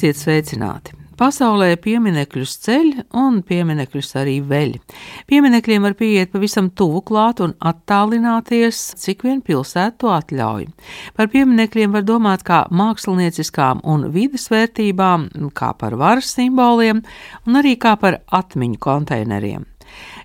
Esiet sveicināti! Pasaulē pieminekļus ceļ un pieminekļus arī veļ. Pieminekļiem var pieiet pavisam tuvu klāt un attālināties, cik vien pilsēta to atļauj. Par pieminekļiem var domāt kā mākslinieckām un vidas vērtībām, kā par varas simboliem un arī kā par atmiņu konteineriem.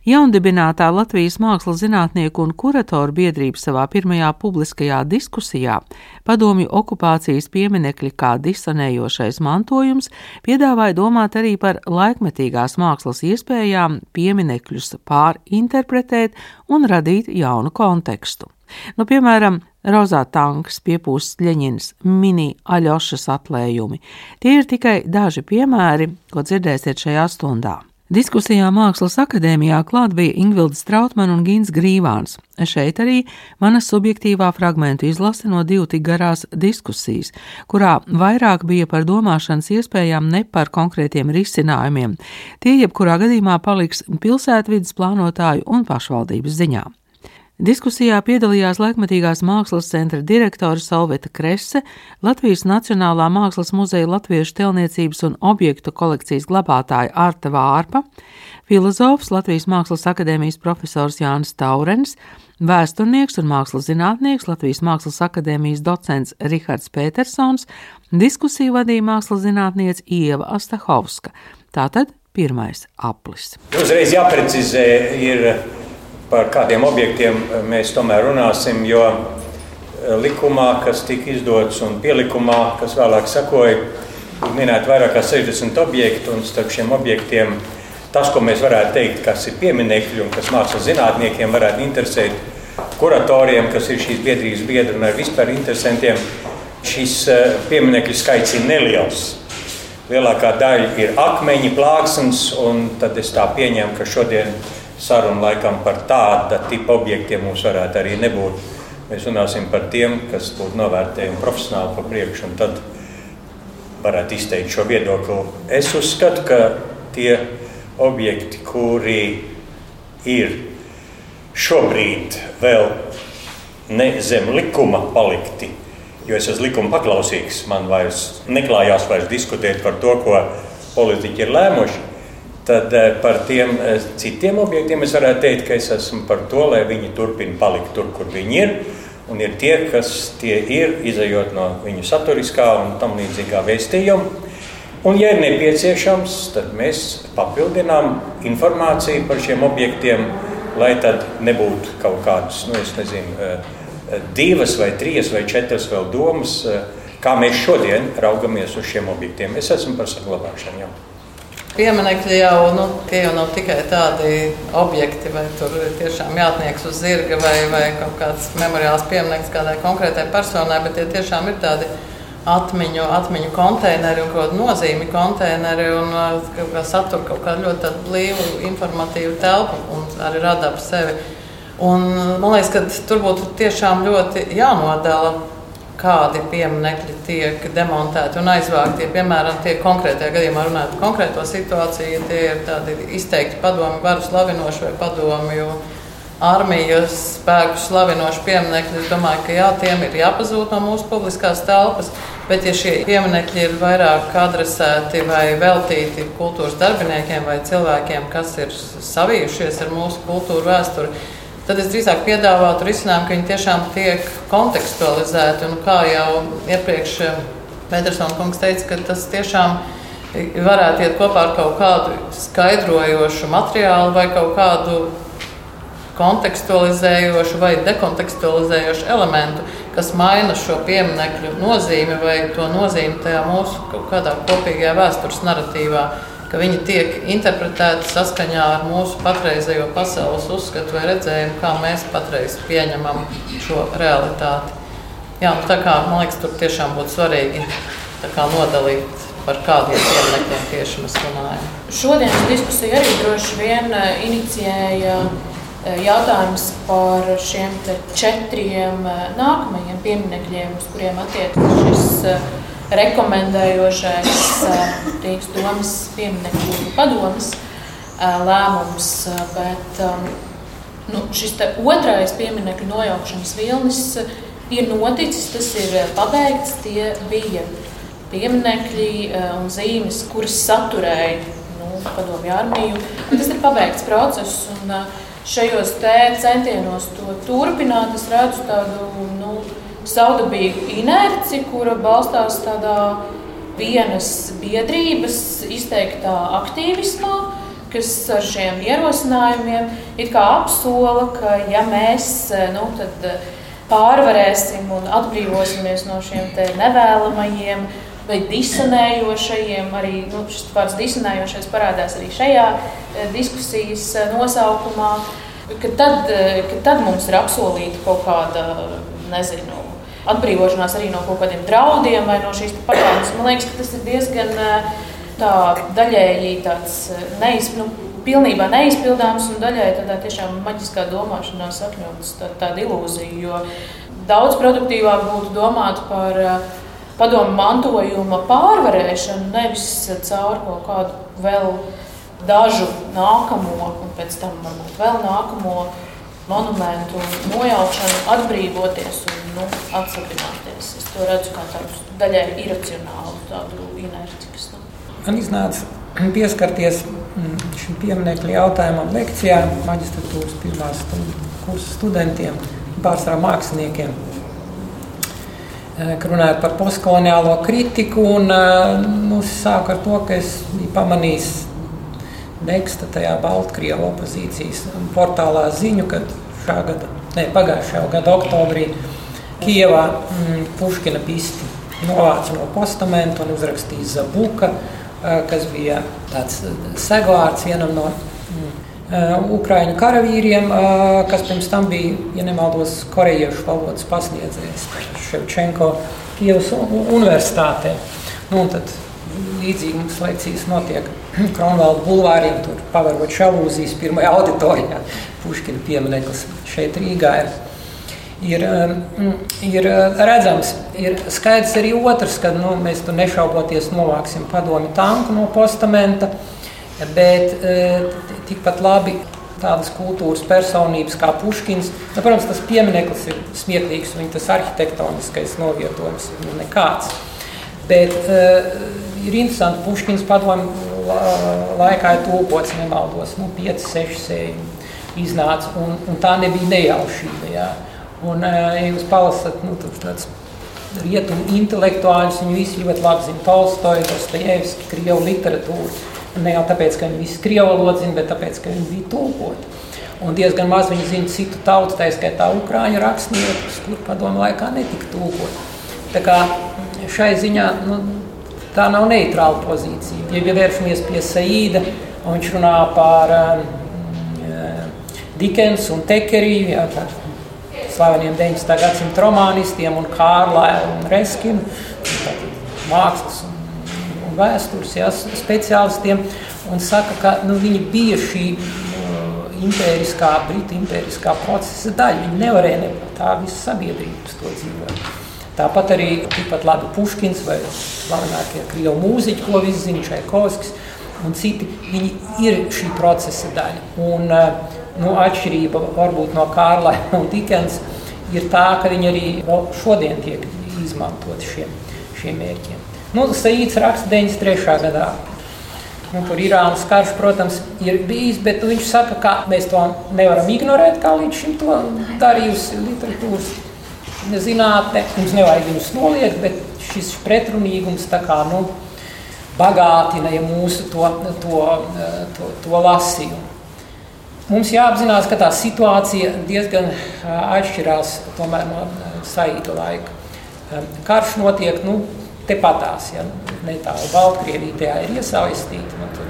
Jaundibinātā Latvijas mākslas zinātnieku un kuratoru biedrība savā pirmajā publiskajā diskusijā padomju okupācijas pieminekļi kā disonējošais mantojums piedāvāja domāt arī par laikmetīgās mākslas iespējām pieminekļus pārinterpretēt un radīt jaunu kontekstu. Nu, piemēram, rozā tanks, piepūsts Ļeņins, mini aļošas atlējumi. Tie ir tikai daži piemēri, ko dzirdēsiet šajā stundā. Diskusijā Mākslas akadēmijā klāt bija Ingvilda Strautmana un Gins Grīvāns. Šeit arī mana subjektīvā fragmentu izlase no divu tik garās diskusijas, kurā vairāk bija par domāšanas iespējām ne par konkrētiem risinājumiem. Tie jebkurā gadījumā paliks pilsētvidas plānotāju un pašvaldības ziņā. Diskusijā piedalījās Laikmatīgās mākslas centra direktore Salveta Krese, Latvijas Nacionālā mākslas muzeja latviešu telniecības un objektu kolekcijas glabātāja Arta Vārpa, filozofs Latvijas Mākslas akadēmijas profesors Jānis Taurens, vēsturnieks un mākslas zinātnieks Latvijas Mākslas akadēmijas docents Rihards Petersons, diskusiju vadīja mākslas zinātniece Ieva Astahovska. Tātad pirmais aplis. Uzreiz jāprecizē ir par kādiem objektiem eh, mēs tomēr runāsim, jo eh, likumā, kas tika izdots un pielikumā, kas vēlāk sakoja, ir minēti vairāk kā 60 objekti, un starp šiem objektiem tas, ko mēs varētu teikt, kas ir pieminekļi un kas mākslas zinātniekiem varētu interesēt, kuratoriem, kas ir šīs biedrības biedri un arī vispār interesantiem, šis eh, pieminekļu skaits ir neliels. Lielākā daļa ir akmeņi, plāksnes, un tad es tā pieņemu, ka šodien saruna laikam par tāda tipa objektiem mums varētu arī nebūt. Mēs runāsim par tiem, kas būtu novērtējumi profesionāli pa priekšu, un tad varētu izteikt šo viedokli. Es uzskatu, ka tie objekti, kuri ir šobrīd vēl ne zem likuma palikti, jo es esmu likuma paklausīgs, man vairs neklājās vairs diskutēt par to, ko politiķi ir lēmuši tad eh, par tiem eh, citiem objektiem es varētu teikt, ka es esmu par to, lai viņi turpina palikt tur, kur viņi ir. Un ir tie, kas tie ir, izējot no viņu saturiskā un tam līdzīgā vēstījuma. Un, ja ir nepieciešams, tad mēs papildinām informāciju par šiem objektiem, lai tad nebūtu kaut kādas, nu, nezinu, eh, divas vai trīs vai četras vēl domas, kā mēs šodien raugamies uz šiem objektiem. Es esmu par saglabāšanu. Jau. Pieminekļi jau, nu, jau nav tikai tādi objekti, vai tur tiešām jātnieks uz zirga vai, vai kaut kāds memoriāls piemineklis kādai konkrētai personai, bet tie tiešām ir tādi atmiņu, atmiņu konteineri un kaut kāda nozīme konteineri un uh, satur kaut kādu ļoti blīvu, informatīvu telpu un arī rada ap sevi. Un, man liekas, ka tur būtu tiešām ļoti jānodala kādi pieminekļi tiek demontēti un aizvākti. Ja, piemēram, tie konkrētajā gadījumā runājot par konkrēto situāciju, tie ir tādi izteikti padomu varu slavinoši vai padomju armijas spēku slavinoši pieminekļi. Es domāju, ka jā, tiem ir jāpazūd no mūsu publiskās telpas. Bet, ja šie pieminekļi ir vairāk adresēti vai veltīti kultūras darbiniekiem vai cilvēkiem, kas ir savijušies ar mūsu kultūru vēsturi, tad es drīzāk piedāvātu risinājumu, ka viņi tiešām tiek kontekstualizēti. Un kā jau iepriekš eh, Petersona kungs teica, ka tas tiešām varētu iet kopā ar kaut kādu skaidrojošu materiālu vai kaut kādu kontekstualizējošu vai dekontekstualizējošu elementu, kas maina šo pieminiektu nozīmi vai to nozīmi tajā mūsu kaut kādā kopīgajā vēstures narratīvā ka viņi tiek interpretēti saskaņā ar mūsu patreizējo pasaules uzskatu vai redzējumu, kā mēs patreiz pieņemam šo realitāti. Jā, nu, tā kā, man liekas, tur tiešām būtu svarīgi nodalīt, par kādiem pieminekļiem tieši mēs runājam. Šodienas diskusija arī droši vien eh, inicijēja eh, jautājums par šiem četriem eh, nākamajiem pieminekļiem, uz kuriem attiecas šis rekomendējošais Rīgas domas pieminiektu padomas lēmums. Bet nu, šis otrais pieminiektu nojaukšanas vilnis ir noticis, tas ir pabeigts. Tie bija pieminekļi un zīmes, kuras saturēja nu, padomju armiju. Tas ir pabeigts process. Un, šajos centienos to turpināt, es redzu tādu saudabīgu inerci, kura balstās tādā vienas biedrības izteiktā aktīvismā, kas ar šiem ierosinājumiem apsola, ka ja mēs nu, pārvarēsim un atbrīvosimies no šiem nevēlamajiem vai disonējošajiem, arī nu, šis vārds disonējošais parādās arī šajā diskusijas nosaukumā, ka tad, ka tad mums ir apsolīta kaut kāda, nezinu, atbrīvošanās arī no kaut kādiem draudiem vai no šīs pagātnes. Man liekas, ka tas ir diezgan tā, daļēji tāds neizpildīts. Nu, pilnībā neizpildāms un daļai tādā tiešām maģiskā domāšanā sakņots tā, tāda ilūzija. Jo daudz produktīvāk būtu domāt par padomu mantojuma pārvarēšanu, nevis caur kaut kādu vēl dažu nākamo, un pēc tam varbūt vēl nākamo monumentu nojaukšanu, atbrīvoties un nu, atsapināties. Es to redzu kā tādu daļai iracionālu, tādu inerci. Kas, nu. Man iznāca pieskarties mm, šim pieminiektu jautājumam lekcijā maģistratūras pirmās kursa studentiem, pārsvarā māksliniekiem. Eh, runājot par postkoloniālo kritiku, un eh, nu, sāku ar to, ka es biju pamanījis Neksta tajā Baltkrievijas opozīcijas portālā ziņu, ka šā gada, ne, pagājušā gada oktobrī Kijavā mm, Puškina pisti novāca no postamenta un uzrakstīja Zabuka, kas bija tāds segvārds vienam no mm, Ukraiņu karavīriem, kas pirms tam bija, ja nemaldos, korejiešu valodas pasniedzējs Ševčenko Kievas universitātē. Nu, tad līdzīgi mums lekcijas notiek Kronvalda bulvāriem, tur pavarot šalūzijas pirmajā auditorijā. Puškina piemineklis šeit Rīgā ir, ir, um, ir redzams. Ir skaidrs arī otrs, ka nu, mēs tur nešauboties novāksim padomi tanku no postamenta, bet uh, tikpat labi tādas kultūras personības kā Puškins. Nu, protams, tas piemineklis ir smieklīgs, un tas arhitektoniskais novietojums ir nekāds. Bet uh, ir interesanti, ka Puškins padomu laikā ir tulkots, nemaldos, nu, 5, 6 sējumi iznāca, un, un tā nebija nejaušība. Jā. Un, ja jūs palasat nu, tāds rietumu intelektuāļus, viņi visi ļoti labi zina Tolstoju, Dostojevski, Krievu literatūru. Ne jau tāpēc, ka viņi visi Krievu valodu zina, bet tāpēc, ka viņi bija tulkoti. Un diezgan maz viņi zina citu tautu, tā skaitā ukrāņu rakstniekus, kur padomu laikā netika tulkoti. Tā kā šai ziņā nu, tā nav neitrāla pozīcija. Ja pievēršamies pie Saīda, un viņš runā par um, uh, Dikensu un Tekeriju, jā, par slaveniem 19. gadsimta romānistiem un Kārlēlu un Reskinu, mākslas un, un vēstures jā, speciālistiem, un saka, ka nu, viņi bija šī uh, impēriskā, Britu impēriskā procesa daļa. Viņi nevarēja ne tā visa sabiedrība uz to dzīvot. Tāpat arī tikpat labi Puškins vai slavenākie krievu mūziķi, ko visi zina, Čaikovskis un citi. Viņi ir šī procesa daļa. Un, eh, nu, atšķirība varbūt no Kārla un Dikens ir tā, ka viņi arī šodien tiek izmantoti šiem, šiem mērķiem. Nu, Saīts raksta 93. gadā. Nu, tur Irānas karš, protams, ir bijis, bet viņš saka, ka mēs to nevaram ignorēt, kā līdz šim to darījusi literatūras zinātne. Mums nevajag viņus noliegt, bet šis pretrunīgums kā, nu, bagātina ja mūsu to, to, to, to lasījumu. Mums jāapzinās, ka tā situācija diezgan atšķirās no saīta laika. Karš notiek nu, tepatās, ja netālu Baltkrievija tajā ir iesaistīta. Nu, tur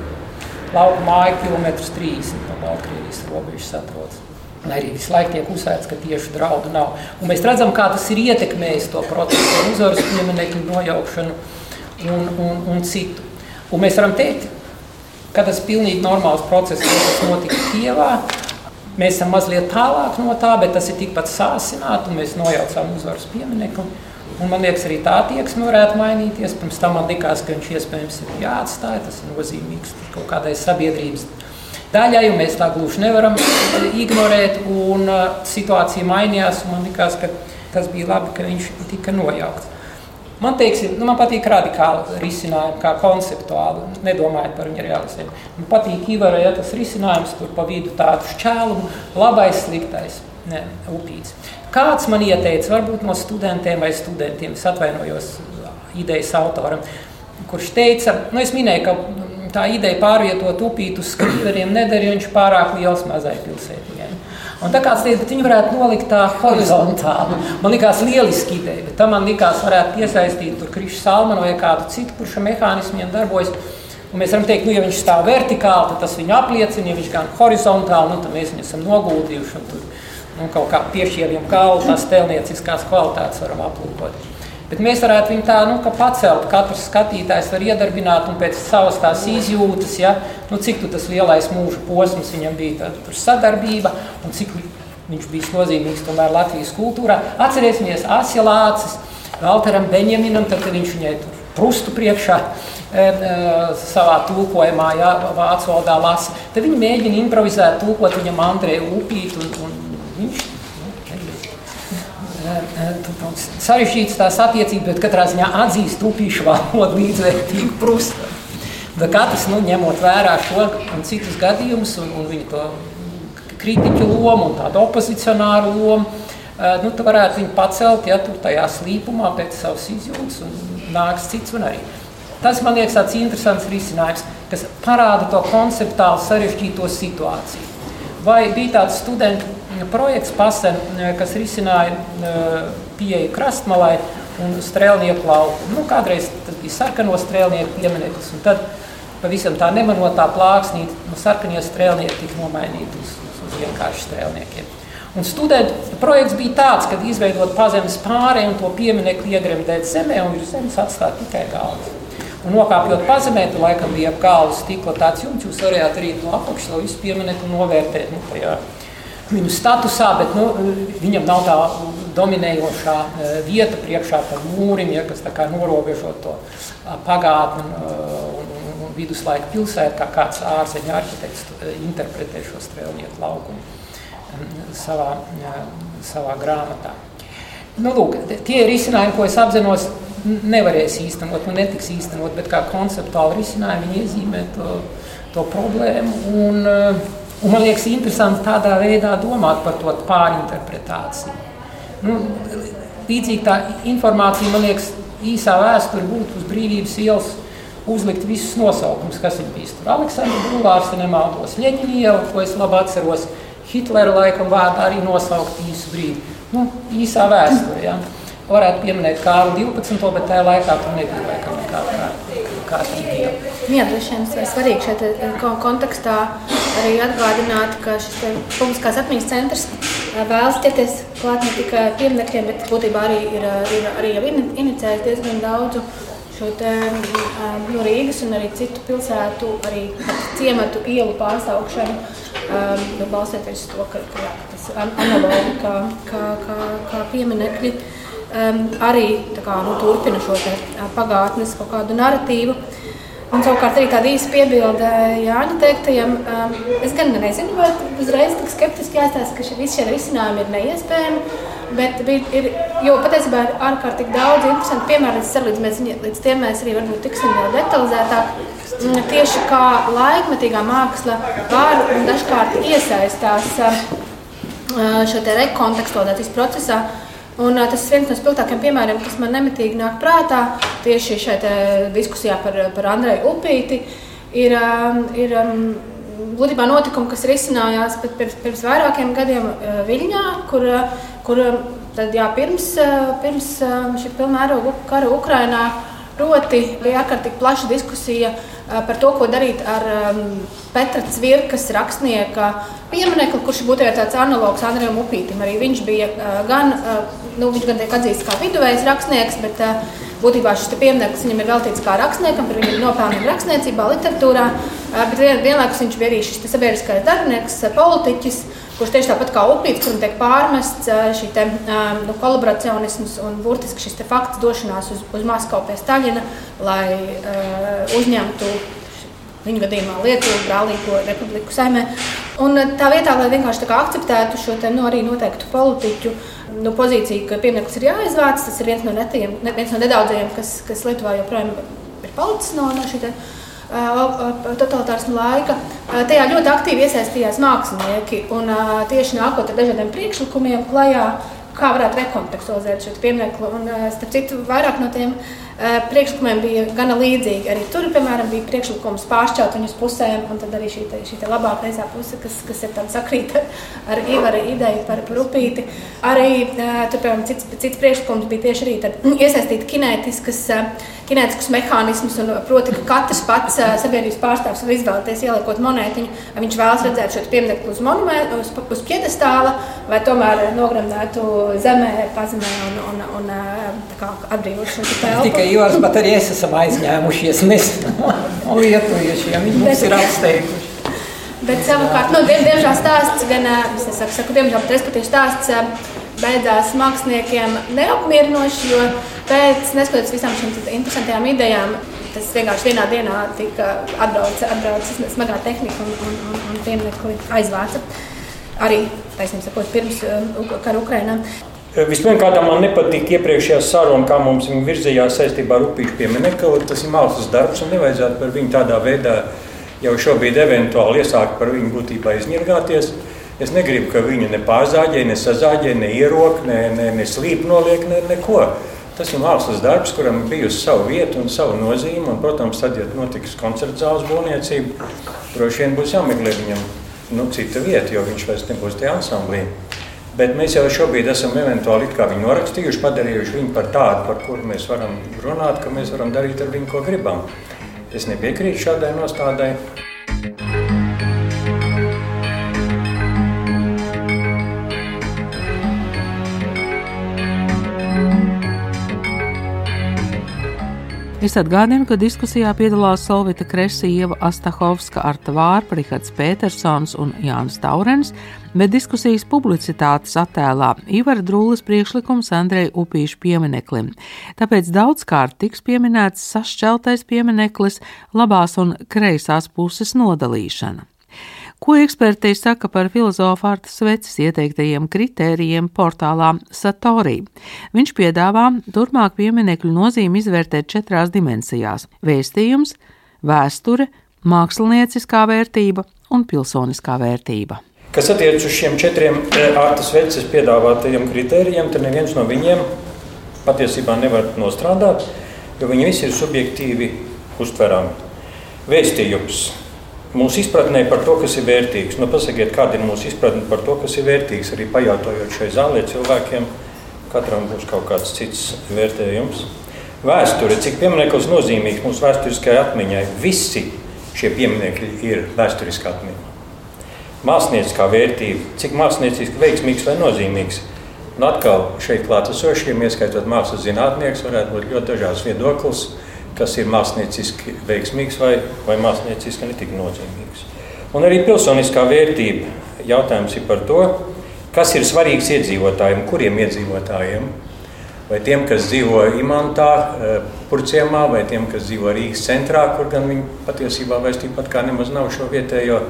lauka māja kilometrus 30 no Baltkrievijas robežas atrodas. Lai arī visu laiku tiek uzsvērts, ka tieši draudu nav. Un mēs redzam, kā tas ir ietekmējis to procesu, uzvaras pieminekļu nojaukšanu un, un, un citu. Un mēs varam teikt, ka tas ir pilnīgi normāls process, kas notika Kievā. Mēs esam mazliet tālāk no tā, bet tas ir tikpat sāsināts, un mēs nojaucām uzvaras pieminekli. Un man liekas, arī tā attieksme varētu mainīties. Pirms tam man likās, ka viņš iespējams ir jāatstāj. Tas ir nozīmīgs kaut kādai sabiedrības daļai, un mēs tā gluži nevaram ignorēt. Un, uh, situācija mainījās, un man liekas, ka tas bija labi, ka viņš tika nojaukts. Man, teiksim, nu, man patīk radikāli risinājumi, kā konceptuāli, nedomājot par viņu realizējumu. Man patīk Ivara, ja tas risinājums tur pa vidu tādu šķēlumu, labais, sliktais, ne, upīts. Kāds man ieteica, varbūt no studentiem vai studentiem, es atvainojos idejas autoram, kurš teica, nu es minēju, ka tā ideja pārvietot upītu uz skriveriem nedara, jo viņš pārāk liels mazai pilsētiņai. Un tā kā teica, viņi varētu nolikt tā horizontāli. Man liekas, lieliski ideja, bet tam man liekas, varētu piesaistīt tur Krišu Salmanu vai kādu citu, kurš ar mehānismiem darbojas. Un mēs varam teikt, nu, ja viņš stāv vertikāli, tad tas viņu apliecina, ja viņš gan horizontāli, nu, tad mēs viņu esam noguldījuši un tur nu, kaut kā piešķīrjam kalnu, tās tēlnieciskās kvalitātes varam aplūkot. Bet mēs varētu viņu tā nu, pacelt. Katrs skatītājs var iedarbināt un pēc savas tās izjūtas, ja, nu, cik tas lielais mūža posms viņam bija tā, sadarbība un cik viņš bija nozīmīgs tomēr Latvijas kultūrā. Atcerēsimies Asja Lācis, Valteram Benjaminam, tad, kad viņš viņai tur prustu priekšā e, savā tulkojumā, ja, vācu valodā lasa. Tad viņi mēģina improvizēt, tulkot viņam Andreju Upīt un, un viņš sarežģītas tās attiecības, bet katrā ziņā atzīst upīšu valodu līdzvērtīgu prustam. Bet katrs, nu, ņemot vērā šo un citus gadījumus un, un viņu to kritiķu lomu un tādu opozicionāru lomu, nu, tu varētu viņu pacelt, ja tur tajā slīpumā pēc savas izjūtas un nāks cits un arī. Tas, man liekas, tāds interesants risinājums, kas parāda to konceptuāli sarežģīto situāciju. Vai bija tāds studentu projekts pasen, kas risināja pieeju krastmalai un strēlnieku lauku. Nu, kādreiz tas bija sarkano strēlnieku piemineklis, un tad pavisam tā nemanotā plāksnīt, nu, sarkanie strēlnieki tika nomainīti uz, uz, uz vienkārši strēlniekiem. Un studentu projekts bija tāds, ka izveidot pazemes pāri un to pieminekli iegremdēt zemē un virs zemes atstāt tikai galvu. Un nokāpjot pazemē, tur laikam bija ap galvu stikla tāds jumts, jūs varējāt arī no apakšas to visu pieminekli novērtēt nu, tajā viņu statusā, bet nu, viņam nav tā dominējošā e, vieta priekšā tam mūrim, ja, kas norobežo to pagātni un, un, un viduslaiku pilsētu, kā kāds ārzeņu arhitekts e, interpretē šo strēlnieku laukumu savā, savā grāmatā. Nu, lūk, tie ir izcinājumi, ko es apzinos, nevarēs īstenot, nu netiks īstenot, bet kā konceptuāli risinājumi viņi iezīmē to, to problēmu. Un, uh, Un man liekas, interesanti tādā veidā domāt par to pārinterpretāciju. Nu, līdzīgi tā informācija, man liekas, īsā vēsture būtu uz brīvības ielas uzlikt visus nosaukumus, kas ir bijis tur. Aleksandra Bulvārs, ja nemaldos, Ļeņina iela, ko es labi atceros, Hitlera laikam vārdā arī nosaukt īsu brīdi. Nu, īsā vēsture, ja. Varētu pieminēt Kāru 12, bet tajā laikā tur nebija laikam nekāda kārtība. Jā, droši vien svarīgi šeit eh, kontekstā arī atgādināt, ka šis publiskās atmiņas centrs eh, vēlas ķerties klāt ne tikai pieminekļiem, bet būtībā arī ir, eh, ir arī jau inicējis diezgan daudzu šo te, no Rīgas un arī citu pilsētu, arī ciematu ielu pārsaukšanu, um, nu, balstoties uz to, ka, ka tas analogi kā, kā, kā, kā pieminekļi um, arī kā, nu, turpina šo te, pagātnes kaut kādu narratīvu. Uh, Un savukārt arī tāda īsa piebilde Jāņa teiktajam. Um, es gan nezinu, vai uzreiz tik skeptiski jāstāsta, ka šie visi šie risinājumi ir neiespējami. Bet ir, jo patiesībā ir ārkārtīgi daudz interesantu piemēru, līdz, mēs, līdz tiem mēs arī varbūt tiksim vēl detalizētāk. Mm, tieši kā laikmetīgā māksla var un dažkārt iesaistās uh, šo te rekontekstualizācijas procesā. Un, tas ir viens no spilgtākajiem piemēriem, kas man nemitīgi nāk prātā tieši šajā diskusijā par, par Andreju Upīti. Ir, ir būtībā notikumi, kas risinājās pirms, pirms vairākiem gadiem Viļņā, kur, kur tad, jā, pirms, pirms šī pilnmēroga kara Ukrainā proti bija ārkārtīgi plaša diskusija par to, ko darīt ar Petra Cvirkas rakstnieka pieminekli, kurš būtu tāds analogs Andrejam Upītam. Arī viņš bija gan, nu, viņš gan tiek atzīsts kā viduvējs rakstnieks, bet būtībā šis piemineklis viņam ir veltīts kā rakstniekam, par viņu nopelniem rakstniecībā, literatūrā, bet vienlaikus viņš bija arī šis sabiedriskais darbinieks, politiķis, kurš tieši tāpat kā upīts, kuram tiek pārmests šī te, nu, kolaboracionisms un burtiski šis fakts došanās uz, uz Maskavu pie Staļina, lai uh, uzņemtu viņu gadījumā Lietuvu, brālīgo republiku saimē. Un tā vietā, lai vienkārši akceptētu šo te, nu, arī noteiktu politiķu nu, pozīciju, ka piemineklis ir jāizvāc, tas ir viens no, netiem, viens no nedaudzajiem, kas, kas Lietuvā joprojām ir palicis no, no šī totalitārisma laika. Tajā ļoti aktīvi iesaistījās mākslinieki un tieši nākot ar dažādiem priekšlikumiem klajā, kā varētu rekontekstualizēt šo pieminiektu. Starp citu, vairāk no tiem priekšlikumiem bija gana līdzīgi. Arī tur, piemēram, bija priekšlikums pāršķelt viņus pusēm, un tad arī šī, te, šī te labā kreisā puse, kas, kas ir tāda sakrīta ar Ivara ideju par, par upīti. Arī tur, piemēram, cits, cits priekšlikums bija tieši arī tad, iesaistīt kinētiskas kinētiskus mehānismus. Un, proti, ka katrs pats sabiedrības pārstāvs var izvēlēties ieliekot monētiņu, vai viņš vēlas redzēt šo pieminiektu uz, uz, uz piedestāla, vai tomēr nogremdētu zemē, pazemē un, un, un atbrīvot šo telpu. Tikai Ivars, bet arī es esam aizņēmušies. No lietuviešiem viņi mums ir apsteiguši. Bet savukārt, nu, diemžēl stāsts, gan, es saku, saku diemžēl, bet respektīvi stāsts beidzās māksliniekiem neapmierinoši, jo pēc neskatoties visām šīm interesantajām idejām, tas vienkārši vienā dienā tika atbraucis atbrauc smagā tehnika un, un, un, un pieminiekli aizvāca. Arī, taisnība sakot, pirms uh, kara Ukrainā. Vispirms, man nepatīk iepriekšējā saruna, kā mums viņa virzījās saistībā ar upīšu pieminiektu. Tas ir mākslas darbs un nevajadzētu par viņu tādā veidā jau šobrīd eventuāli iesākt par viņu būtībā izņirgāties. Es negribu, ka viņi ne pārzāģē, ne sazāģē, ne ierok, ne, ne, ne slīp noliek, ne, neko. Tas ir mākslas darbs, kuram ir bijusi sava vieta un sava nozīme. Un, protams, tad, ja notiks koncerta zāles būvniecība, droši vien būs jāmeklē viņam nu, cita vieta, jo viņš vairs nebūs tajā ansamblī. Bet mēs jau šobrīd esam eventuāli viņu norakstījuši, padarījuši viņu par tādu, par kuru mēs varam runāt, ka mēs varam darīt ar viņu, ko gribam. Es nepiekrītu šādai nostādai. Es atgādinu, ka diskusijā piedalās Solvita Kresīva, Astahovska, Arta Vārpa, Rihards Petersons un Jānis Taurens, bet diskusijas publicitātes attēlā Ivara Drūles priekšlikums Andrei Upīšu piemineklim. Tāpēc daudzkārt tiks pieminēts sašķeltais piemineklis, labās un kreisās puses nodalīšana. Ko eksperti saka par filozofa Artas Veces ieteiktajiem kritērijiem portālā Satorī? Viņš piedāvā turpmāk pieminekļu nozīmi izvērtēt četrās dimensijās - vēstījums, vēsture, mākslinieciskā vērtība un pilsoniskā vērtība. Kas attiecas uz šiem četriem eh, Artas Veces piedāvātajiem kritērijiem, tad neviens no viņiem patiesībā nevar nostrādāt, jo viņi visi ir subjektīvi uztverami. Vēstījums mūsu izpratnē par to, kas ir vērtīgs. Nu, pasakiet, kāda ir mūsu izpratne par to, kas ir vērtīgs. Arī pajautājot šai zālē cilvēkiem, katram būs kaut kāds cits vērtējums. Vēsture, cik piemineklis nozīmīgs mūsu vēsturiskajai atmiņai, visi šie pieminekļi ir vēsturiskā atmiņa. Mākslinieciskā vērtība, cik mākslinieciski veiksmīgs vai nozīmīgs. Un atkal šeit klātesošiem, ieskaitot mākslas zinātnieks, varētu būt ļoti dažāds viedoklis kas ir mākslinieciski veiksmīgs vai, vai mākslinieciski netik nozīmīgs. Un arī pilsoniskā vērtība. Jautājums ir par to, kas ir svarīgs iedzīvotājiem, kuriem iedzīvotājiem. Vai tiem, kas dzīvo Imantā, eh, Purciemā, vai tiem, kas dzīvo Rīgas centrā, kur gan viņi patiesībā vairs tāpat kā nemaz nav šo vietējo.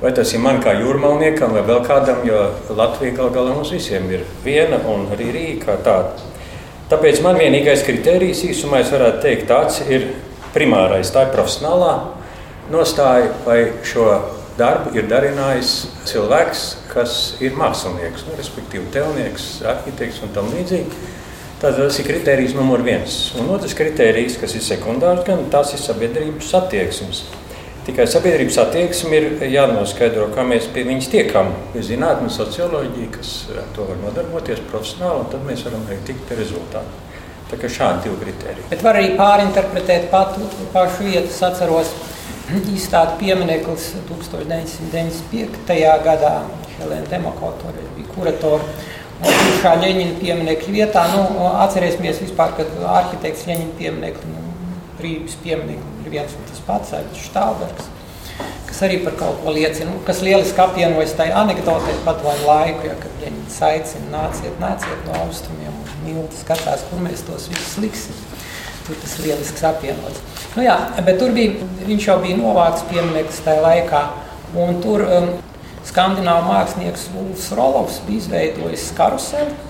Vai tas ir man kā jūrmalniekam vai vēl kādam, jo Latvija gal galā mums visiem ir viena un arī Rīga kā tāda. Tāpēc man vienīgais kriterijs īsumā, varētu teikt, tāds ir primārais. Tā ir profesionālā nostāja, vai šo darbu ir darinājis cilvēks, kas ir mākslinieks, nu, respektīvi tēlnieks, arhitekts un tam līdzīgi. Tad tas ir kriterijs numur viens. Un otrs kriterijs, kas ir sekundārs, gan tas ir sabiedrības attieksmes. Tikai sabiedrības attieksme ir jānoskaidro, kā mēs pie viņas tiekam. Ir zinātnē, socioloģija, kas ar to var nodarboties profesionāli, un tad mēs varam arī tikt pie rezultātu. Tā kā šādi divi kriteriji. Bet var arī pārinterpretēt patu, pašu vietu. Es atceros, izstādi piemineklis 1995. gadā. Helēna Demokotora bija kuratora. Un kā Ļeņina pieminiekļa vietā, nu, atcerēsimies vispār, kad arhitekts Ļeņina pieminekli, nu, brīvības pieminiekli ir viens un tas pats, Aļģis Štālbergs, kas arī par kaut ko liecina, nu, kas lieliski apvienojas tajā anekdotē pat vai laiku, ja, kad viņi aicina, nāciet, nāciet no austrumiem, un milti skatās, kur mēs tos visus liksim. Tur tas lielisks apvienots. Nu jā, bet tur bija, viņš jau bija novāks piemineklis tajā laikā, un tur um, skandināvu mākslinieks Ulfs Rolovs bija izveidojis karuseli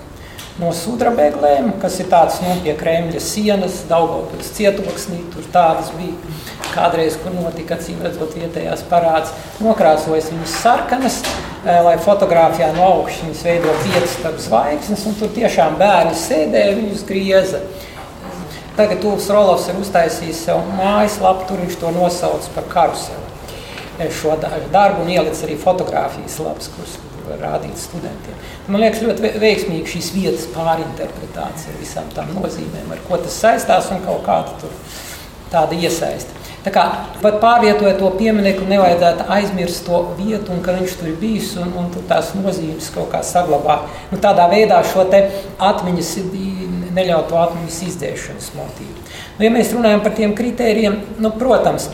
no sudrabēglēm, kas ir tāds nu, pie Kremļa sienas, Daugavpils cietoksnī, tur tādas bija kādreiz, kur notika, acīm redzot, vietējās parāds. Nokrāsojas viņas sarkanas, eh, lai fotografijā no augšas viņas veido piecas starp zvaigznes, un tur tiešām bērni sēdēja, viņus grieza. Tagad Tūls Rolovs ir uztaisījis sev mājaslapu, tur viņš to nosauc par karuseli. Šo darbu un ielicis arī fotografijas labs, kuras var rādīt studentiem. Man liekas, ļoti veiksmīgi šīs vietas pārinterpretācija ar visām tām nozīmēm, ar ko tas saistās un kaut kāda tur tāda iesaista. Tā kā pat pārvietojot to pieminiektu, nevajadzētu aizmirst to vietu, un ka viņš tur ir bijis un, un tās nozīmes kaut kā saglabāt. Nu, tādā veidā šo atmiņas, neļaut to atmiņas izdēšanas motīvu. Nu, ja mēs runājam par tiem kritērijiem, nu, protams,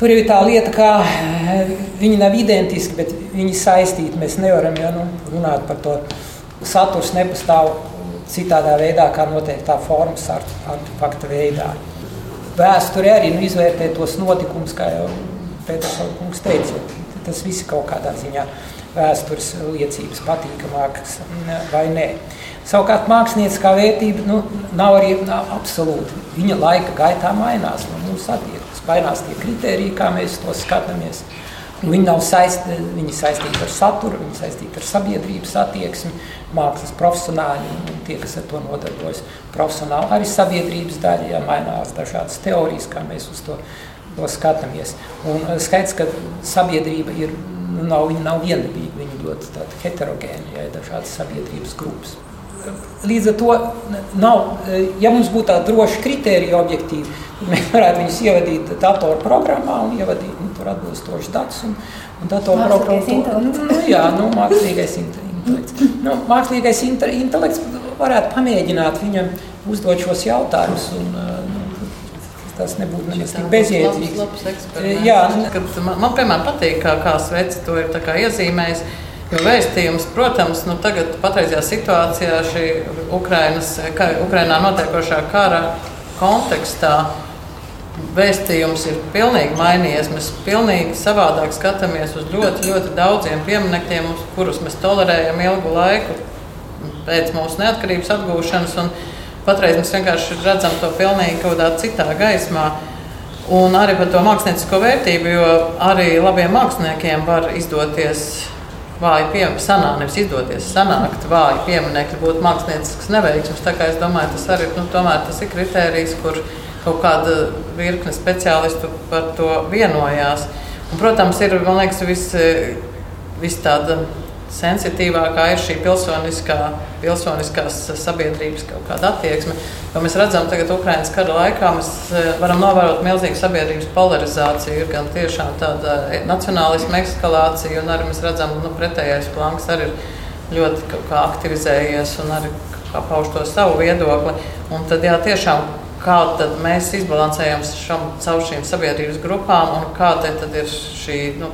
Tur ir tā lieta, ka eh, viņi nav identiski, bet viņi saistīti. Mēs nevaram ja, nu, runāt par to. Saturs nepastāv citādā veidā, kā noteiktā formas artefakta veidā. Vēsture arī nu, izvērtē tos notikumus, kā jau Pēters teica. Tas viss kaut kādā ziņā vēstures liecības patīkamākas vai nē. Savukārt mākslinieckā vērtība nu, nav arī nav absolūti. Viņa laika gaitā mainās no mūsu attieksmes. Mainās tie kriteriji, kā mēs to skatāmies. Nu, viņi nav saisti, viņi saistīti ar saturu, viņi saistīti ar sabiedrības attieksmi, mākslas profesionāļi un tie, kas ar to nodarbojas. Profesionāli arī sabiedrības daļa, ja mainās dažādas teorijas, kā mēs uz to, to skatāmies. Un eh, skaidrs, ka sabiedrība ir, nu, nav, viņa nav viendabīga, viņa ļoti heterogēna, ja ir dažādas sabiedrības grupas. Līdz ar to nav, ja mums būtu tādi droši kriteriji objektīvi, tad mēs varētu viņus ievadīt datoru programmā un ievadīt nu, tur atbilstošus datus. Un, un datoru programmā nu, jā, nu, mākslīgais intelekts. Nu, mākslīgais intelekts varētu pamēģināt viņam uzdot šos jautājumus. Un, nu, tas nebūtu nemaz tik bezjēdzīgs. Jā, man, man, piemēram, patīk, kā, kā Sveci to ir iezīmējis. Jo vēstījums, protams, nu tagad, patreizajā situācijā, šī Ukrainas, ka, Ukrainā notiekošā kara kontekstā, vēstījums ir pilnīgi mainījies. Mēs pilnīgi savādāk skatāmies uz ļoti, ļoti daudziem pieminekļiem, kurus mēs tolerējam ilgu laiku pēc mūsu neatkarības atgūšanas. Patreiz mēs vienkārši redzam to pilnīgi kaut kādā citā gaismā. Un arī par to māksliniecisko vērtību, jo arī labiem māksliniekiem var izdoties vāji pieminekļi, sanāk, nevis izdoties, sanākt vāji pieminekļi, būt māksliniecks neveiksmes. Tā kā es domāju, tas arī nu, tas ir kriterijs, kur kaut kāda virkne speciālistu par to vienojās. Un, protams, ir liekas, viss vis tāda sensitīvākā ir šī pilsoniskā, pilsoniskās sabiedrības kaut kāda attieksme. Jo mēs redzam, ka Ukraiņas kara laikā mēs eh, varam novērot milzīgu sabiedrības polarizāciju. Ir gan tiešām tāda nacionālisma eskalācija, un arī mēs redzam, ka nu, pretējais flanks arī ir ļoti aktivizējies un arī pauž to savu viedokli. Un tad jā, tiešām kā mēs izbalansējam šam, caur šīm sabiedrības grupām un kāda ir šī nu,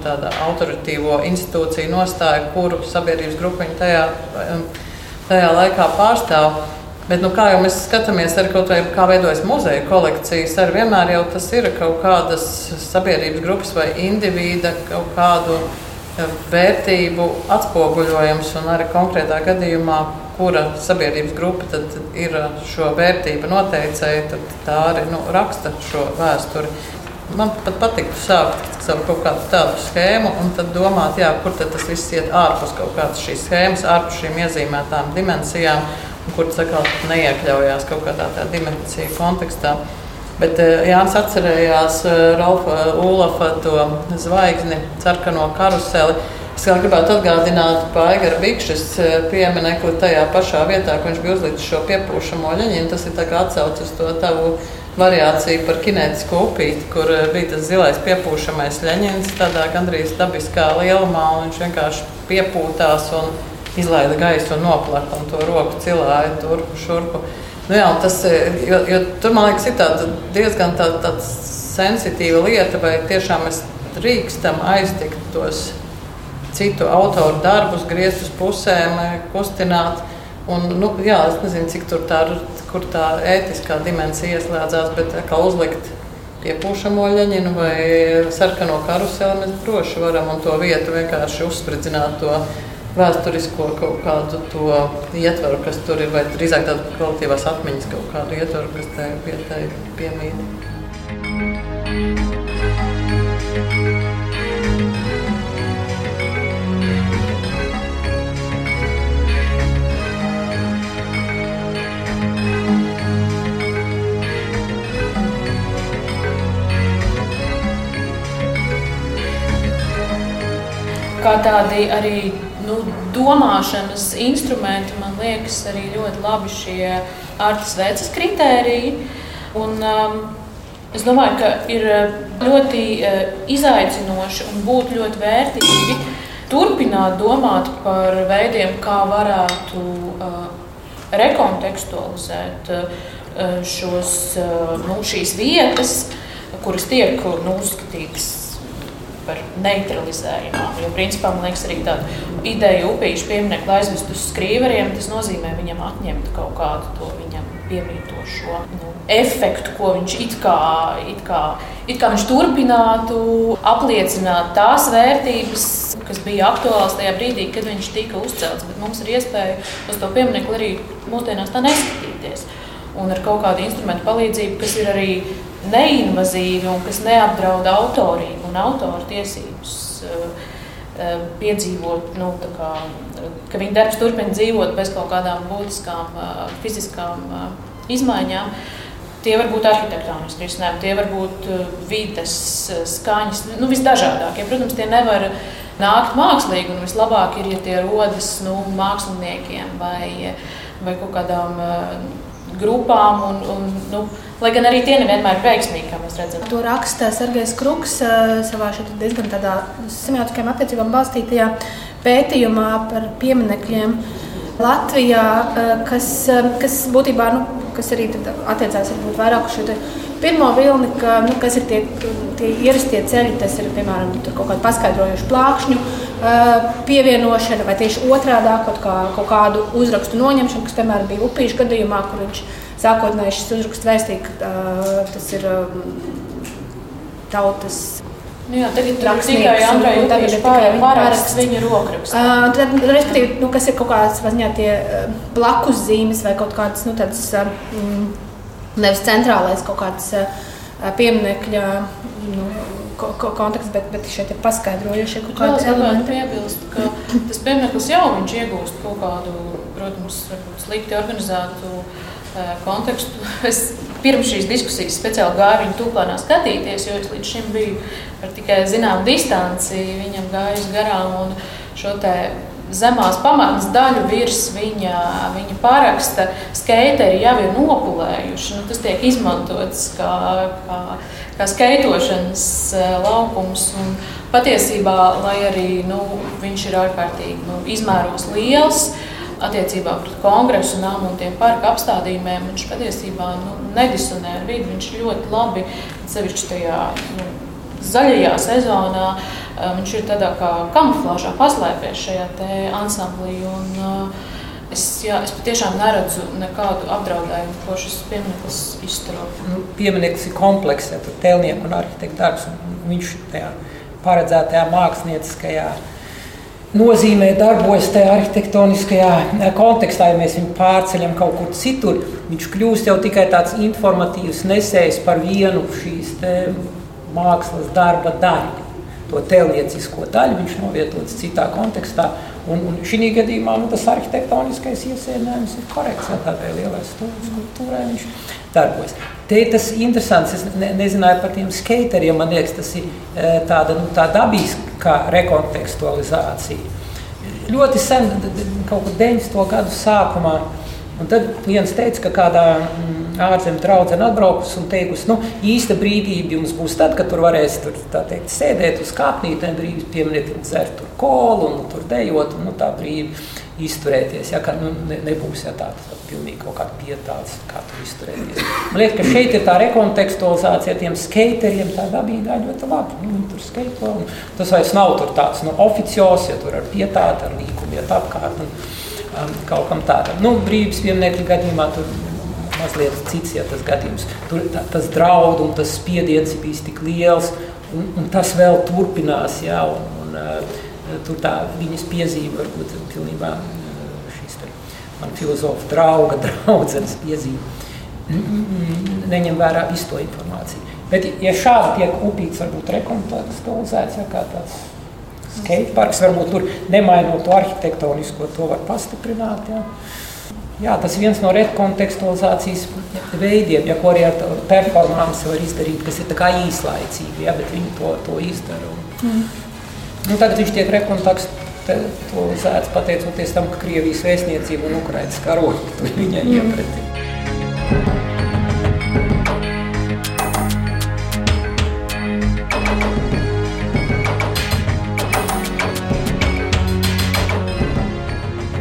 autoritīvo institūciju nostāja, kuru sabiedrības grupu viņi tajā, um, tajā laikā pārstāv. Bet, nu, kā jau mēs skatāmies, arī kaut vai kā veidojas muzeja kolekcijas, arī vienmēr jau tas ir kaut kādas sabiedrības grupas vai indivīda kaut kādu eh, vērtību atspoguļojums un arī konkrētā gadījumā kura sabiedrības grupa ir šo vērtību noteicēja, tad tā arī nu, raksta šo vēsturi. Man pat patiktu sākt savu kaut kādu tādu schēmu un tad domāt, jā, kur tad tas viss iet ārpus kaut kādas šīs schēmas, ārpus šīm iezīmētām dimensijām, kur tas atkal neiekļaujās kaut kādā tādā dimensiju kontekstā. Bet Jānis atcerējās Rolfa Ulafa to zvaigzni, sarkano karuseli Es vēl gribētu atgādināt par Aigara Bikšas eh, pieminiektu tajā pašā vietā, kur viņš bija uzlicis šo piepūšamo ļaņinu. Tas ir atsaucis uz to tavu variāciju par kinētisku upīti, kur eh, bija tas zilais piepūšamais ļaņins, tādā gandrīz dabiskā lielumā, un viņš vienkārši piepūtās un izlaida gaisu un noplaka un to roku cilāja turpu šurpu. Nu jā, tas, eh, jo, jo tur man liekas, ir tāda diezgan tā, sensitīva lieta, vai tiešām mēs drīkstam aiztikt tos citu autoru darbus, griezt uz pusēm, kustināt. Un, nu, jā, es nezinu, cik tur tā, tā ētiskā dimensija ieslēdzās, bet kā uzlikt iepūšamo ļaņinu vai sarkano karuseli, mēs droši varam un to vietu vienkārši uzspridzināt to vēsturisko kaut kādu to ietvaru, kas tur ir, vai drīzāk tādu kvalitīvās atmiņas kaut kādu ietvaru, kas tai vietai piemīt. Kā tādi arī nu, domāšanas instrumenti, man liekas, arī ļoti labi šie ārtas veids kritēriji. Un, um, es domāju, ka ir ļoti uh, izaicinoši un būtu ļoti vērtīgi turpināt domāt par veidiem, kā varētu uh, rekontekstualizēt uh, šos, uh, nu, šīs vietas, kuras tiek nu, uzskatītas par neutralizējumām. Jo, principā, man liekas, arī tāda ideja upīšu pieminiektu aizvest uz skrīveriem, tas nozīmē viņam atņemt kaut kādu to viņam piemītošo nu, efektu, ko viņš it kā, it kā, it kā viņš turpinātu apliecināt tās vērtības, kas bija aktuāls tajā brīdī, kad viņš tika uzcelts. Bet mums ir iespēja uz to pieminiektu arī mūsdienās tā neskatīties. Un ar kaut kādu instrumentu palīdzību, kas ir arī neinvazīvi un kas neapdraud autorību un autoru tiesības eh, eh, piedzīvot, nu, kā, ka viņa darbs turpina dzīvot bez kaut kādām būtiskām eh, fiziskām izmaiņām. Tie var būt arhitektoniski risinājumi, tie var būt vidas, skaņas, nu, visdažādākie. Protams, tie nevar nākt mākslīgi, un vislabāk ir, ja tie rodas nu, māksliniekiem vai, vai kaut kādām grupām. Un, un, nu, lai gan arī tie nevienmēr ir veiksmīgi, kā mēs redzam. To raksta Sergejs Kruks savā diezgan tādā semiotiskajām attiecībām balstītajā pētījumā par pieminekļiem. Latvijā, kas, kas būtībā nu, kas arī attiecās vairāk uz šo pirmo vilni, ka, nu, kas ir tie, tie ierastie ceļi, tas ir piemēram kaut kāda paskaidrojuša plākšņu pievienošana, vai tieši otrādi kaut, kā, kaut kādu uzrakstu noņemšana, kas piemēram bija upīšu gadījumā, kur viņš sākotnēji šis uzraksts vēstīja, ka tas ir tautas Nu jā, tagad tur tikai Andrai Upīša pārāks viņa rokraksts. Uh, tad, respektīvi, nu, kas ir kaut kādas vaziņā tie uh, blakus zīmes vai kaut kādas, nu, tādas, uh, nevis centrālais kaut kāds uh, pieminekļa, nu, ko, ko, konteksts, bet, bet šeit ir paskaidrojuši kaut kādas elementi. Piebilst, ka tas piemineklis jau viņš iegūst kaut kādu, protams, slikti organizētu uh, kontekstu. Es pirms šīs diskusijas speciāli gāju viņu tūplānā skatīties, jo es līdz šim biju ar tikai zināmu distanci viņam gājus garām. Un šo zemās pamatnes daļu virs viņa, viņa paraksta skaiteri jau ir nopulējuši. Nu, tas tiek izmantots kā, kā, kā skaitošanas e, laukums. Un patiesībā, lai arī nu, viņš ir ārkārtīgi nu, izmēros liels, attiecībā pret kongresu namu un tiem parka apstādījumiem, viņš patiesībā nu, nedisonē ar vidi. Viņš ļoti labi, sevišķi tajā nu, zaļajā sezonā, viņš ir tādā kā kamuflāžā paslēpies šajā ansamblī. Un, Es, jā, es patiešām neredzu nekādu apdraudējumu, ko šis piemineklis izturbo. Nu, piemineklis ir komplekss, ja tur ir tēlnieku un arhitekta darbs. Un viņš tajā paredzētajā mākslinieckajā nozīmē darbojas tajā arhitektoniskajā eh, kontekstā. Ja mēs viņu pārceļam kaut kur citur, viņš kļūst jau tikai tāds informatīvs nesējs par vienu šīs mākslas darba daļu. To tēlniecisko daļu viņš novietots citā kontekstā. Un, un šī gadījumā nu, tas arhitektoniskais iesēdinājums ir korekts. Ja, tādai lielai skulptūrai viņš darbojas. Te ir tas interesants, es ne, nezināju par tiem skateriem, man liekas, tas ir eh, tāda nu, tā dabiska rekontekstualizācija. Ļoti sen, kaut kur 90. gadu sākumā, un tad viens teica, ka kādā mm, ārzemju draudzene atbraukusi un teikusi, nu, īsta brīvība jums būs tad, kad tur varēs tur, teikt, sēdēt uz kāpnītēm, brīvi pieminiet, dzert tur kolu un tur dejot un nu, tā brīvi izturēties. Ja, ka, nu, ne, nebūs ja, tāds tā, pilnīgi kaut kāda pietāts, kā tur izturēties. Man liekas, ka šeit ir tā rekontekstualizācija tiem skateriem, tā dabīgā ļoti labi. Nu, viņi tur skaito. Tas vairs nav tur tāds nu, oficios, ja tur ar pietātu, ar līkumu iet apkārt un um, kaut kam tādam. Nu, brīvības pieminiektu gadījumā tur mazliet cits ja, tas gadījums. Tur tā, tas draud un tas spiediens ir bijis tik liels, un, un tas vēl turpinās. Ja, un, un, uh, tur tā viņas piezīme varbūt pilnībā šis te, man filozofa drauga, draudzenes piezīme neņem vērā visu to informāciju. Bet, ja šādi tiek upīts, varbūt rekontekstualizēts, ja kā tāds skateparks, varbūt tur nemainot to arhitektonisko, to var pastiprināt. Ja. Jā, tas ir viens no rekontekstualizācijas veidiem, ja, ko arī ar performanci var izdarīt, kas ir īslaicīgi, ja, bet viņi to, to izdara. Mm. nu, tagad viņš tiek rekontekstualizēts pateicoties tam, ka Krievijas vēstniecība un Ukrainas karogi viņai mm. iepratī.